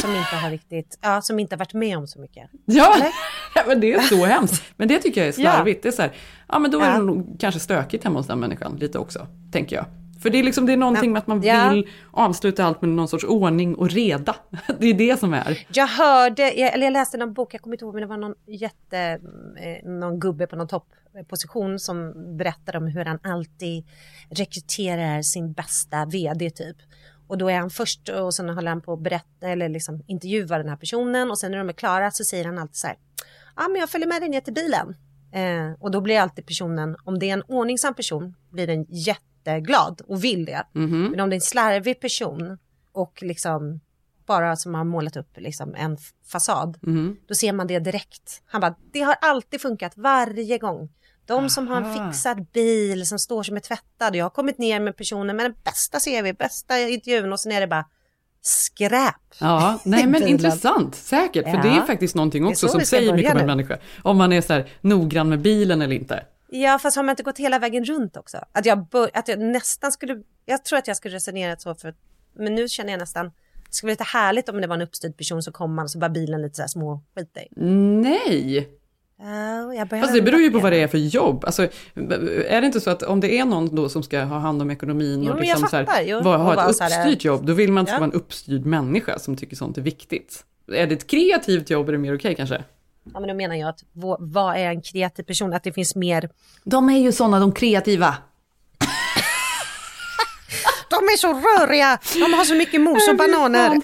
Som inte har riktigt, ja, som inte har varit med om så mycket. Ja, ja, men det är så hemskt. Men det tycker jag är Ja. slarvigt. Det är så här, ja men då är Ja. det nog kanske stökigt hemma hos den människan lite också, tänker jag. För det är liksom det är någonting med att man Ja. vill avsluta allt med någon sorts ordning och reda. Det är det som är. Jag hörde, jag, eller jag läste någon bok, jag kommer inte ihåg, men det var någon jätte, eh, någon gubbe på någon toppposition som berättade om hur han alltid rekryterar sin bästa vd typ. Och då är han först och sen håller han på att berätta eller liksom intervjua den här personen och sen när de är klara så säger han alltid så här, ja men jag följer med dig ner till bilen. Eh, och då blir alltid personen, om det är en ordningsam person, blir den jätteglad och vill det. Mhm. Men om det är en slarvig person och liksom bara som har målat upp liksom en fasad, Mhm. då ser man det direkt. Han bara, det har alltid funkat varje gång. De som har en fixad bil som står som är tvättad. Jag har kommit ner med personen med den bästa CV, bästa intervjun och sen är det bara skräp. Ja, nej men intressant, säkert. För Ja. det är faktiskt någonting också så som säger mycket om en människa. Om man är så här noggrann med bilen eller inte. Ja, fast har man inte gått hela vägen runt också? Att jag, bör, att jag nästan skulle, jag tror att jag skulle resonera så för, men nu känner jag nästan, det skulle vara lite härligt om det var en uppstyrd person som kom man och så var bilen lite så här små skit. Nej, Behöver fast det beror ju på vad det är för jobb. Alltså, är det inte så att om det är någon då som ska ha hand om ekonomin Jo, och liksom så här, jo. Och ha ett uppstyrt jobb, då vill man att det ska Ja. vara en uppstyrd människa som tycker sånt är viktigt. Är det ett kreativt jobb är det mer okej kanske? Ja, men då menar jag att vad, vad är en kreativ person? Att det finns mer, De är ju sådana, de kreativa. Är så röriga, de har så mycket mos och bananer.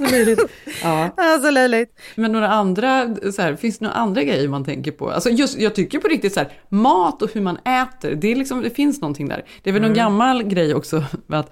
Ja. Ja, så löjligt. Men några andra, så här, finns det några andra grejer man tänker på? Alltså just, jag tycker på riktigt så här, mat och hur man äter, det, är liksom, det finns någonting där. Det är väl Mm. någon gammal grej också, med att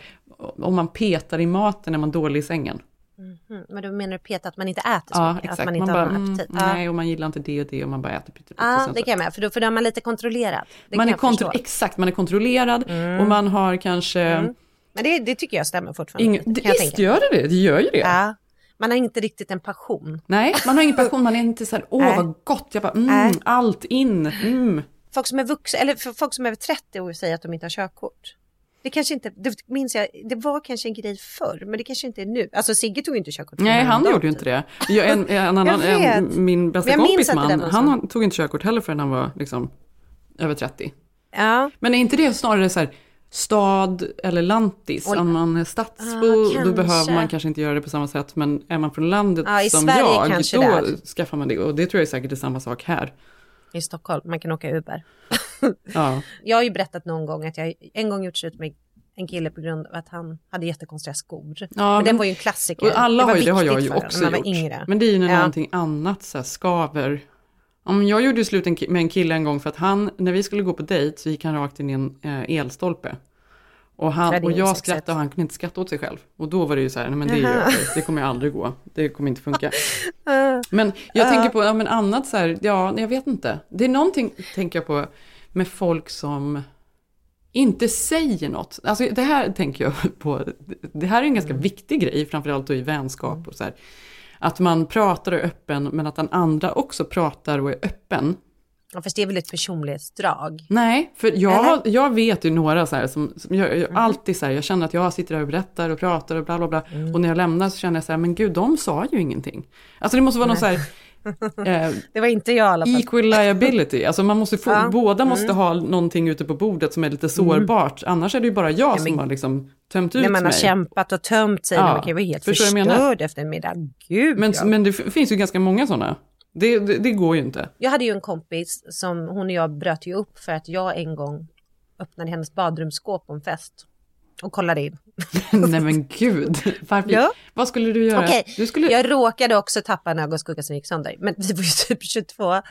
om man petar i maten är man dålig i sängen. Mm, men då menar du Peter att man inte äter så Ja, mycket? exakt. Att man Man, inte bara, har någon mm, aptit? Ja. nej, och man gillar inte det och det och man bara äter pyttelite. och Ja, det kan jag med, för då, för då är man lite kontrollerad. Det man kan är kontro- exakt, man är kontrollerad och man har kanske... Men det, det tycker jag stämmer fortfarande. Ingen, det, visst tänka. gör det det, det gör ju det. Ja, man har inte riktigt en passion. Nej, man har ingen passion, man är inte så här, åh Nej. vad gott, jag bara, mm, allt in, mm. Folk som är vuxna, eller för folk som är över 30 och säger att de inte har körkort. Det kanske inte, det minns jag, det var kanske en grej förr, men det kanske inte är nu. Alltså Sigge tog ju inte körkort. Nej, han dag, gjorde ju typ. inte det. Jag, en, en annan, en, min bästa kompis man, där var så. han tog inte körkort heller förrän han var liksom över 30. Ja, Men är inte det snarare så här stad eller lantis? Och- Om man är stadsbo, Ah, då behöver man kanske inte göra det på samma sätt. Men är man från landet i som Sverige jag, då det är. skaffar man det. Och det tror jag är säkert är samma sak här. i Stockholm, man kan åka Uber. Ja, Jag har ju berättat någon gång att jag en gång gjort slut med en kille på grund av att han hade jättekonstiga skor. Ja, men, men- den var ju en klassiker. och alla var har ju, det har jag ju också gjort. yngre. Men det är ju när Ja. någonting annat så här, skaver. Om jag gjorde slut med en kille en gång för att han, när vi skulle gå på dejt så gick han rakt in i en eh, elstolpe. Och, han, och jag skrattade och han kunde inte skratta åt sig själv. Och då var det ju så här, nej men det är ju det kommer ju aldrig gå. Det kommer inte funka. Men jag tänker på, ja men annat så här, ja jag vet inte. Det är någonting, tänker jag på, med folk som inte säger något. Alltså det här tänker jag på, det här är en ganska viktig grej, framförallt då i vänskap och så här. Att man pratar och är öppen, men att den andra också pratar och är öppen. Ja, fast det är väl ett personlighetsdrag. Nej, för jag, Eller? jag vet ju några så här som, som jag, jag alltid så här, jag känner att jag sitter där och berättar och pratar och bla bla bla. Och när jag lämnar så känner jag så här, men gud, de sa ju ingenting. Alltså det måste vara någon så här, Det var inte jag i alla fall. equal liability. Alltså man måste få, Ja. Mm. båda måste ha någonting ute på bordet som är lite sårbart. Annars är det ju bara jag men- som har liksom tömt ut När man har mig. kämpat och tömt sig, Ja, man kan ju vara helt förstår förstörd efter en middag. Gud Men, ja. men det finns ju ganska många sådana. Det, det, det går ju inte. Jag hade ju en kompis som hon och jag bröt ju upp för att jag en gång öppnade hennes badrumsskåp på en fest och kollade in. Nej men gud. Varför? Ja. Vad skulle du göra? Okej, Du skulle... jag råkade också tappa en ögonskugga som gick sönder. Men det var ju typ 22. Ja.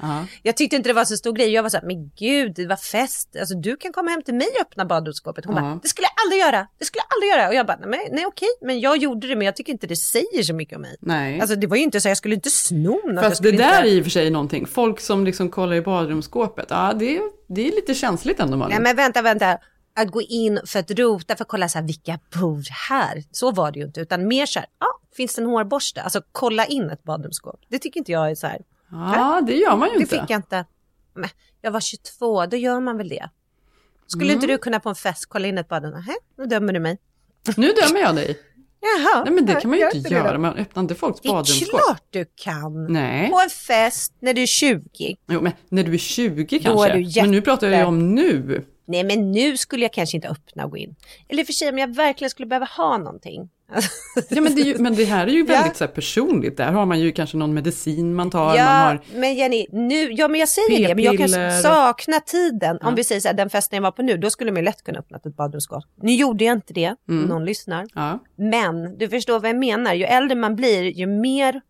Jag tyckte inte det var så stor grej. Jag var så här, men gud, det var fest. Alltså du kan komma hem till mig och öppna badrumsskåpet. Hon Ja. bara, det skulle jag aldrig göra. Det skulle jag aldrig göra. Och jag bara, nej, nej okej, men jag gjorde det. Men jag tycker inte det säger så mycket om mig. Nej. Alltså det var ju inte så, jag skulle inte sno något. Fast det där inte... är i och för sig någonting. Folk som liksom kollar i badrumsskåpet. Ja, det, är- det är lite känsligt ändå Malin. Nej men vänta, vänta. Att gå in för att rota, för att kolla så här, vilka bor här? Så var det ju inte, utan mer så här, ja, finns det en hårborste? Alltså kolla in ett badrumsskåp. Det tycker inte jag är så här. Ja, det gör man ju Det inte. fick jag inte. Men jag var 22, då gör man väl det. Skulle Mm. inte du kunna på en fest kolla in ett badrum? Nej, nu dömer du mig. Nu dömer jag dig. Jaha. Nej men det kan man ju inte det göra. då. Man öppnar inte folks Det är badrumsskåp. klart du kan. Nej. På en fest när du är 20. Jo, men när du är 20 Då kanske. är du jätte- Men nu pratar jag ju om nu. Nej men nu skulle jag kanske inte öppna och gå in. Eller för sig om jag verkligen skulle behöva ha någonting. Ja, men, det ju, men det här är ju väldigt Ja. så personligt. Där har man ju kanske någon medicin man tar. Man Ja, har, men Jenny, nu, ja men jag säger det, men jag kan P-piller. sakna tiden. Ja. Om vi säger så här, den festen jag var på nu, då skulle man ju lätt kunna öppna ett badrumsskåp. Nu gjorde jag inte det, Mm. någon lyssnar. ja. Men du förstår vad jag menar, ju äldre man blir, ju mer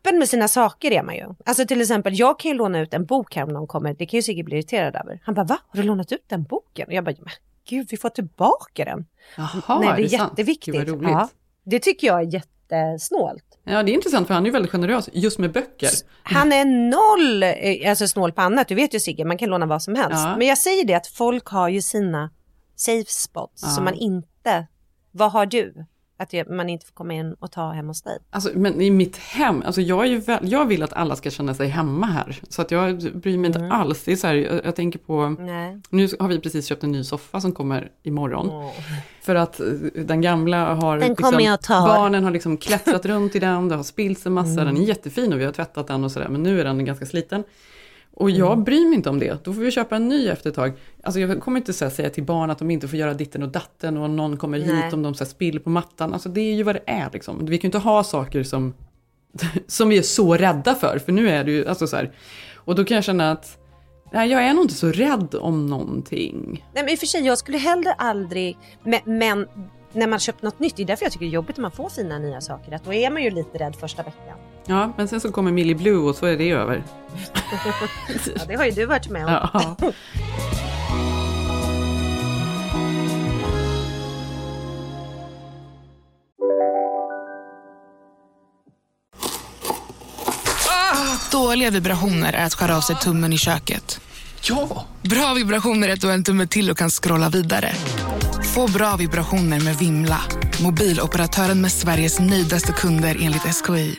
öppen med sina saker är man ju. Alltså till exempel, jag kan ju låna ut en bok här om någon kommer, det kan ju Sigge bli irriterad över. Han bara, va? Har du lånat ut den boken? Och jag bara, men gud, vi får tillbaka den. Jaha, Nej, det är, är det sant? jätteviktigt. Vad roligt. Ja, det tycker jag är jättesnålt. Ja, det är intressant för han är ju väldigt generös just med böcker. Han är noll eh, alltså snål på annat, du vet ju Sigge, man kan låna vad som helst. Ja. Men jag säger det att folk har ju sina safe spots Ja. som man inte, vad har du? Att man inte får komma in och ta hem hos dig. Alltså, men i mitt hem, alltså jag, är ju väl, jag vill att alla ska känna sig hemma här. Så att jag bryr mig Mm. inte alls. Det är så här, jag, jag tänker på, Nej. nu har vi precis köpt en ny soffa som kommer imorgon. För att eh, den gamla har, liksom, Den ta. barnen har liksom klättrat runt i den, det har spillts en massa, Mm. den är jättefin och vi har tvättat den och sådär, men nu är den ganska sliten. Och jag Mm. bryr mig inte om det, då får vi köpa en ny efter ett tag. Alltså jag kommer inte här säga till barn att de inte får göra ditten och datten och någon kommer Nej. hit om de så här spiller på mattan. Alltså det är ju vad det är liksom. Vi kan ju inte ha saker som, som vi är så rädda för, för nu är det ju, alltså så här. Och då kan jag känna att, nej jag är nog inte så rädd om någonting. Nej men i och för sig, jag skulle hellre aldrig, men, men när man köpt något nytt, det är därför jag tycker det är jobbigt när man får fina nya saker, att då är man ju lite rädd första veckan. Ja, men sen så kommer Millie Blue och så är det över. Ja, det har ju du varit med om. Ja. Dåliga vibrationer är att skära av sig tummen i köket. Ja! Bra vibrationer är att du har en tumme till och kan scrolla vidare. Få bra vibrationer med Vimla. Mobiloperatören med Sveriges nöjdaste kunder enligt SKI.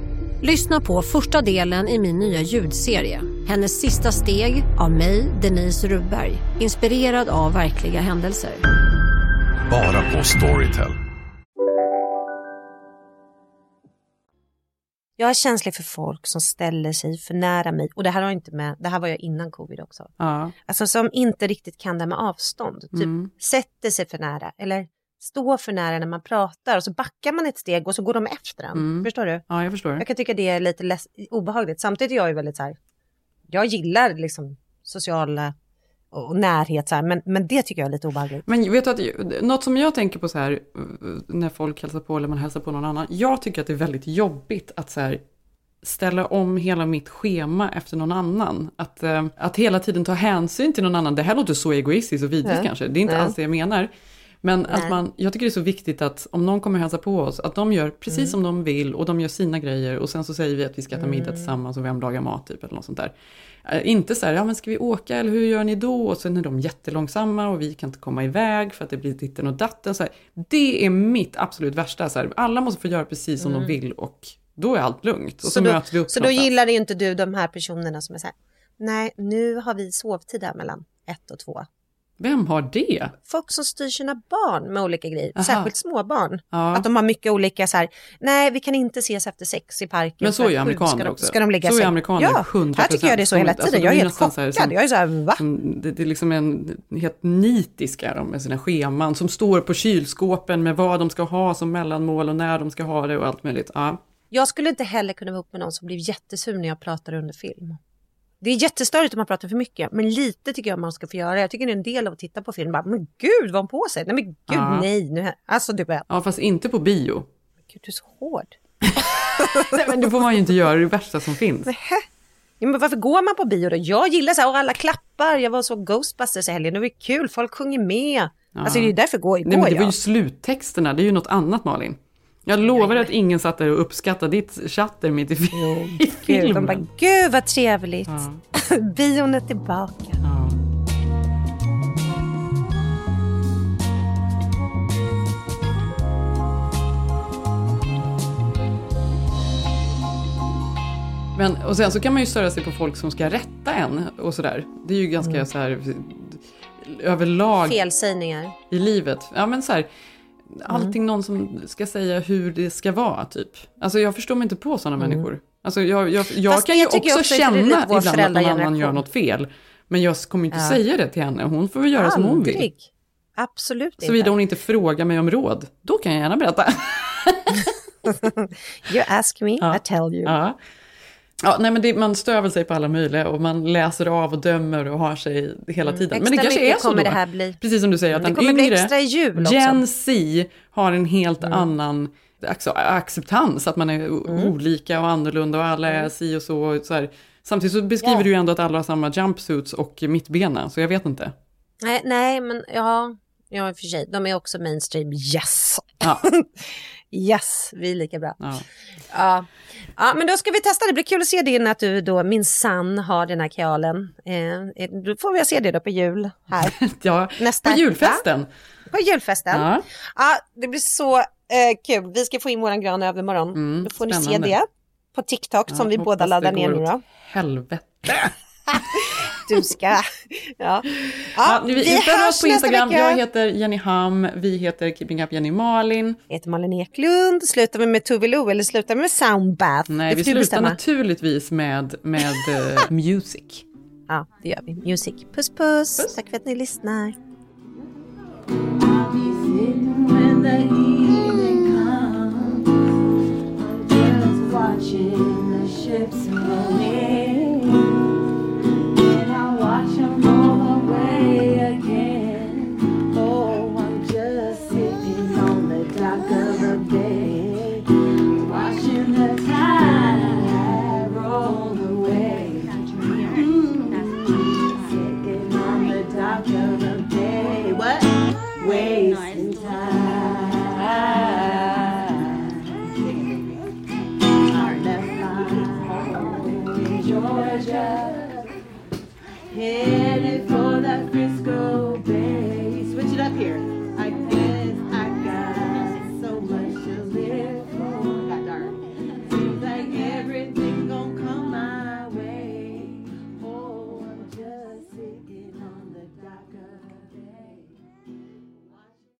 Lyssna på första delen i min nya ljudserie. Hennes sista steg av mig, Denise Rubberg. Inspirerad av verkliga händelser. Bara på Storytel. Jag är känslig för folk som ställer sig för nära mig och det här har inte med, det här var jag innan covid också. Ja. Alltså som inte riktigt kan det med avstånd. Typ Mm. sätter sig för nära eller står för nära när man pratar och så backar man ett steg och så går de efter en. Mm. Förstår du? Ja, jag förstår. Jag kan tycka det är lite obehagligt. Samtidigt är jag ju väldigt så här, jag gillar liksom sociala och närhet så här, men, men det tycker jag är lite obehagligt. Men vet du att, något som jag tänker på så här, när folk hälsar på eller man hälsar på någon annan. Jag tycker att det är väldigt jobbigt att så här, ställa om hela mitt schema efter någon annan. Att, eh, att hela tiden ta hänsyn till någon annan. Det här låter så egoistiskt och vidrigt Ja. kanske. Det är inte Ja. alls det jag menar. Men att man, jag tycker det är så viktigt att om någon kommer hälsa på oss, att de gör precis Mm. som de vill och de gör sina grejer och sen så säger vi att vi ska äta middag Mm. tillsammans och vem lagar mat typ eller något sånt där. Eh, inte så här, ja men ska vi åka eller hur gör ni då? Och sen är de jättelångsamma och vi kan inte komma iväg för att det blir ditten och datten. Så här, det är mitt absolut värsta. Så här, alla måste få göra precis som Mm. de vill och då är allt lugnt. Och så, Så då, möts vi upp så då gillar inte du de här personerna som är så här, nej nu har vi sovtid här mellan ett och två. Vem har det? Folk som styr sina barn med olika grejer, Aha. särskilt små barn. Ja. Att de har mycket olika så här, nej vi kan inte ses efter sex i parken. Men så är amerikaner ska de, också. Ska de ligga så är amerikaner Ja, 100%. här tycker jag det är så hela Alltså, tiden. de jag är helt chockad. som- jag är så här, va? Som, det, det är liksom en helt nitiska de med sina scheman som står på kylskåpen med vad de ska ha som mellanmål och när de ska ha det och allt möjligt. Ja. Jag skulle inte heller kunna vara ihop med någon som blir jättesur när jag pratar under film. Det är jättestörigt om man pratar för mycket, men lite tycker jag man ska få göra. Jag tycker det är en del av att titta på film. Bara, men gud, vad hon på sig? Nej men gud, Ja. nej. Nu, alltså du vet. ja, fast inte på bio. Gud, du är så hård. Nej, men det får man ju inte göra, det det värsta som finns. Ja, men varför går man på bio då? Jag gillar så här, och alla klappar. Jag var så Ghostbusters i helgen, det var kul, folk sjunger med. Alltså det är ju därför går, går Nej, men det var ju sluttexterna, det är ju något annat Malin. Jag lovar att ingen satt där och uppskattade ditt chatter mitt i, i filmen. Gud, de bara, gud vad trevligt. Ja. Bion är tillbaka. Ja. Men, och sen så kan man ju störa sig på folk som ska rätta en och sådär. Det är ju ganska mm. så här överlag. Felsägningar. I livet. Ja men så här, allting någon som ska säga hur det ska vara typ. Alltså jag förstår mig inte på sådana Mm. människor. Alltså jag, jag, jag Fast kan ju jag också, också känna ibland att någon annan gör något fel. Men jag kommer inte Ja. säga det till henne. Hon får väl göra som hon vill. Aldrig. Absolut Såvida inte. hon inte frågar mig om råd. Då kan jag gärna berätta. You ask me, Ja. I tell you. Ja. Ja, nej, men det, man stör väl sig på alla möjliga och man läser av och dömer och har sig hela tiden. Men det Mm. Kanske är så kommer då. det här bli. Precis som du säger, att den yngre. Gen Z, har en helt Mm. annan ac- acceptans, att man är Mm. olika och annorlunda och alla är si och så. Och så här. Samtidigt så beskriver Ja. du ju ändå att alla har samma jumpsuits och mittbena, så jag vet inte. Nej, nej, men ja, ja, i och för sig. De är också mainstream. Yes! Ja. yes, vi är lika bra. Ja. Ja. ja, men då ska vi testa. Det blir kul att se din att du då min sann har den här kajalen. Eh, då får vi se det då på jul här. Ja, Nästa, på julfesten. Ja, på julfesten. Ja. Ja. det blir så eh, kul. Vi ska få in våran gran övermorgon. Mm, då får ni spännande. se det på TikTok som vi båda laddar ner nu då. Helvete. Du ska. Ja. Ja, Ja, vi, vi följer oss på Instagram. vecka. Jag heter Jenny Ham, vi heter Keeping Up Jenny Malin. Jag heter Malin Eklund. Slutar vi med Tove Lo eller slutar vi med Soundbath? Nej, vi slutar bestämma. naturligtvis med, med eh, music. Ja, det gör vi. Music. Puss, puss. Tack för att ni lyssnar.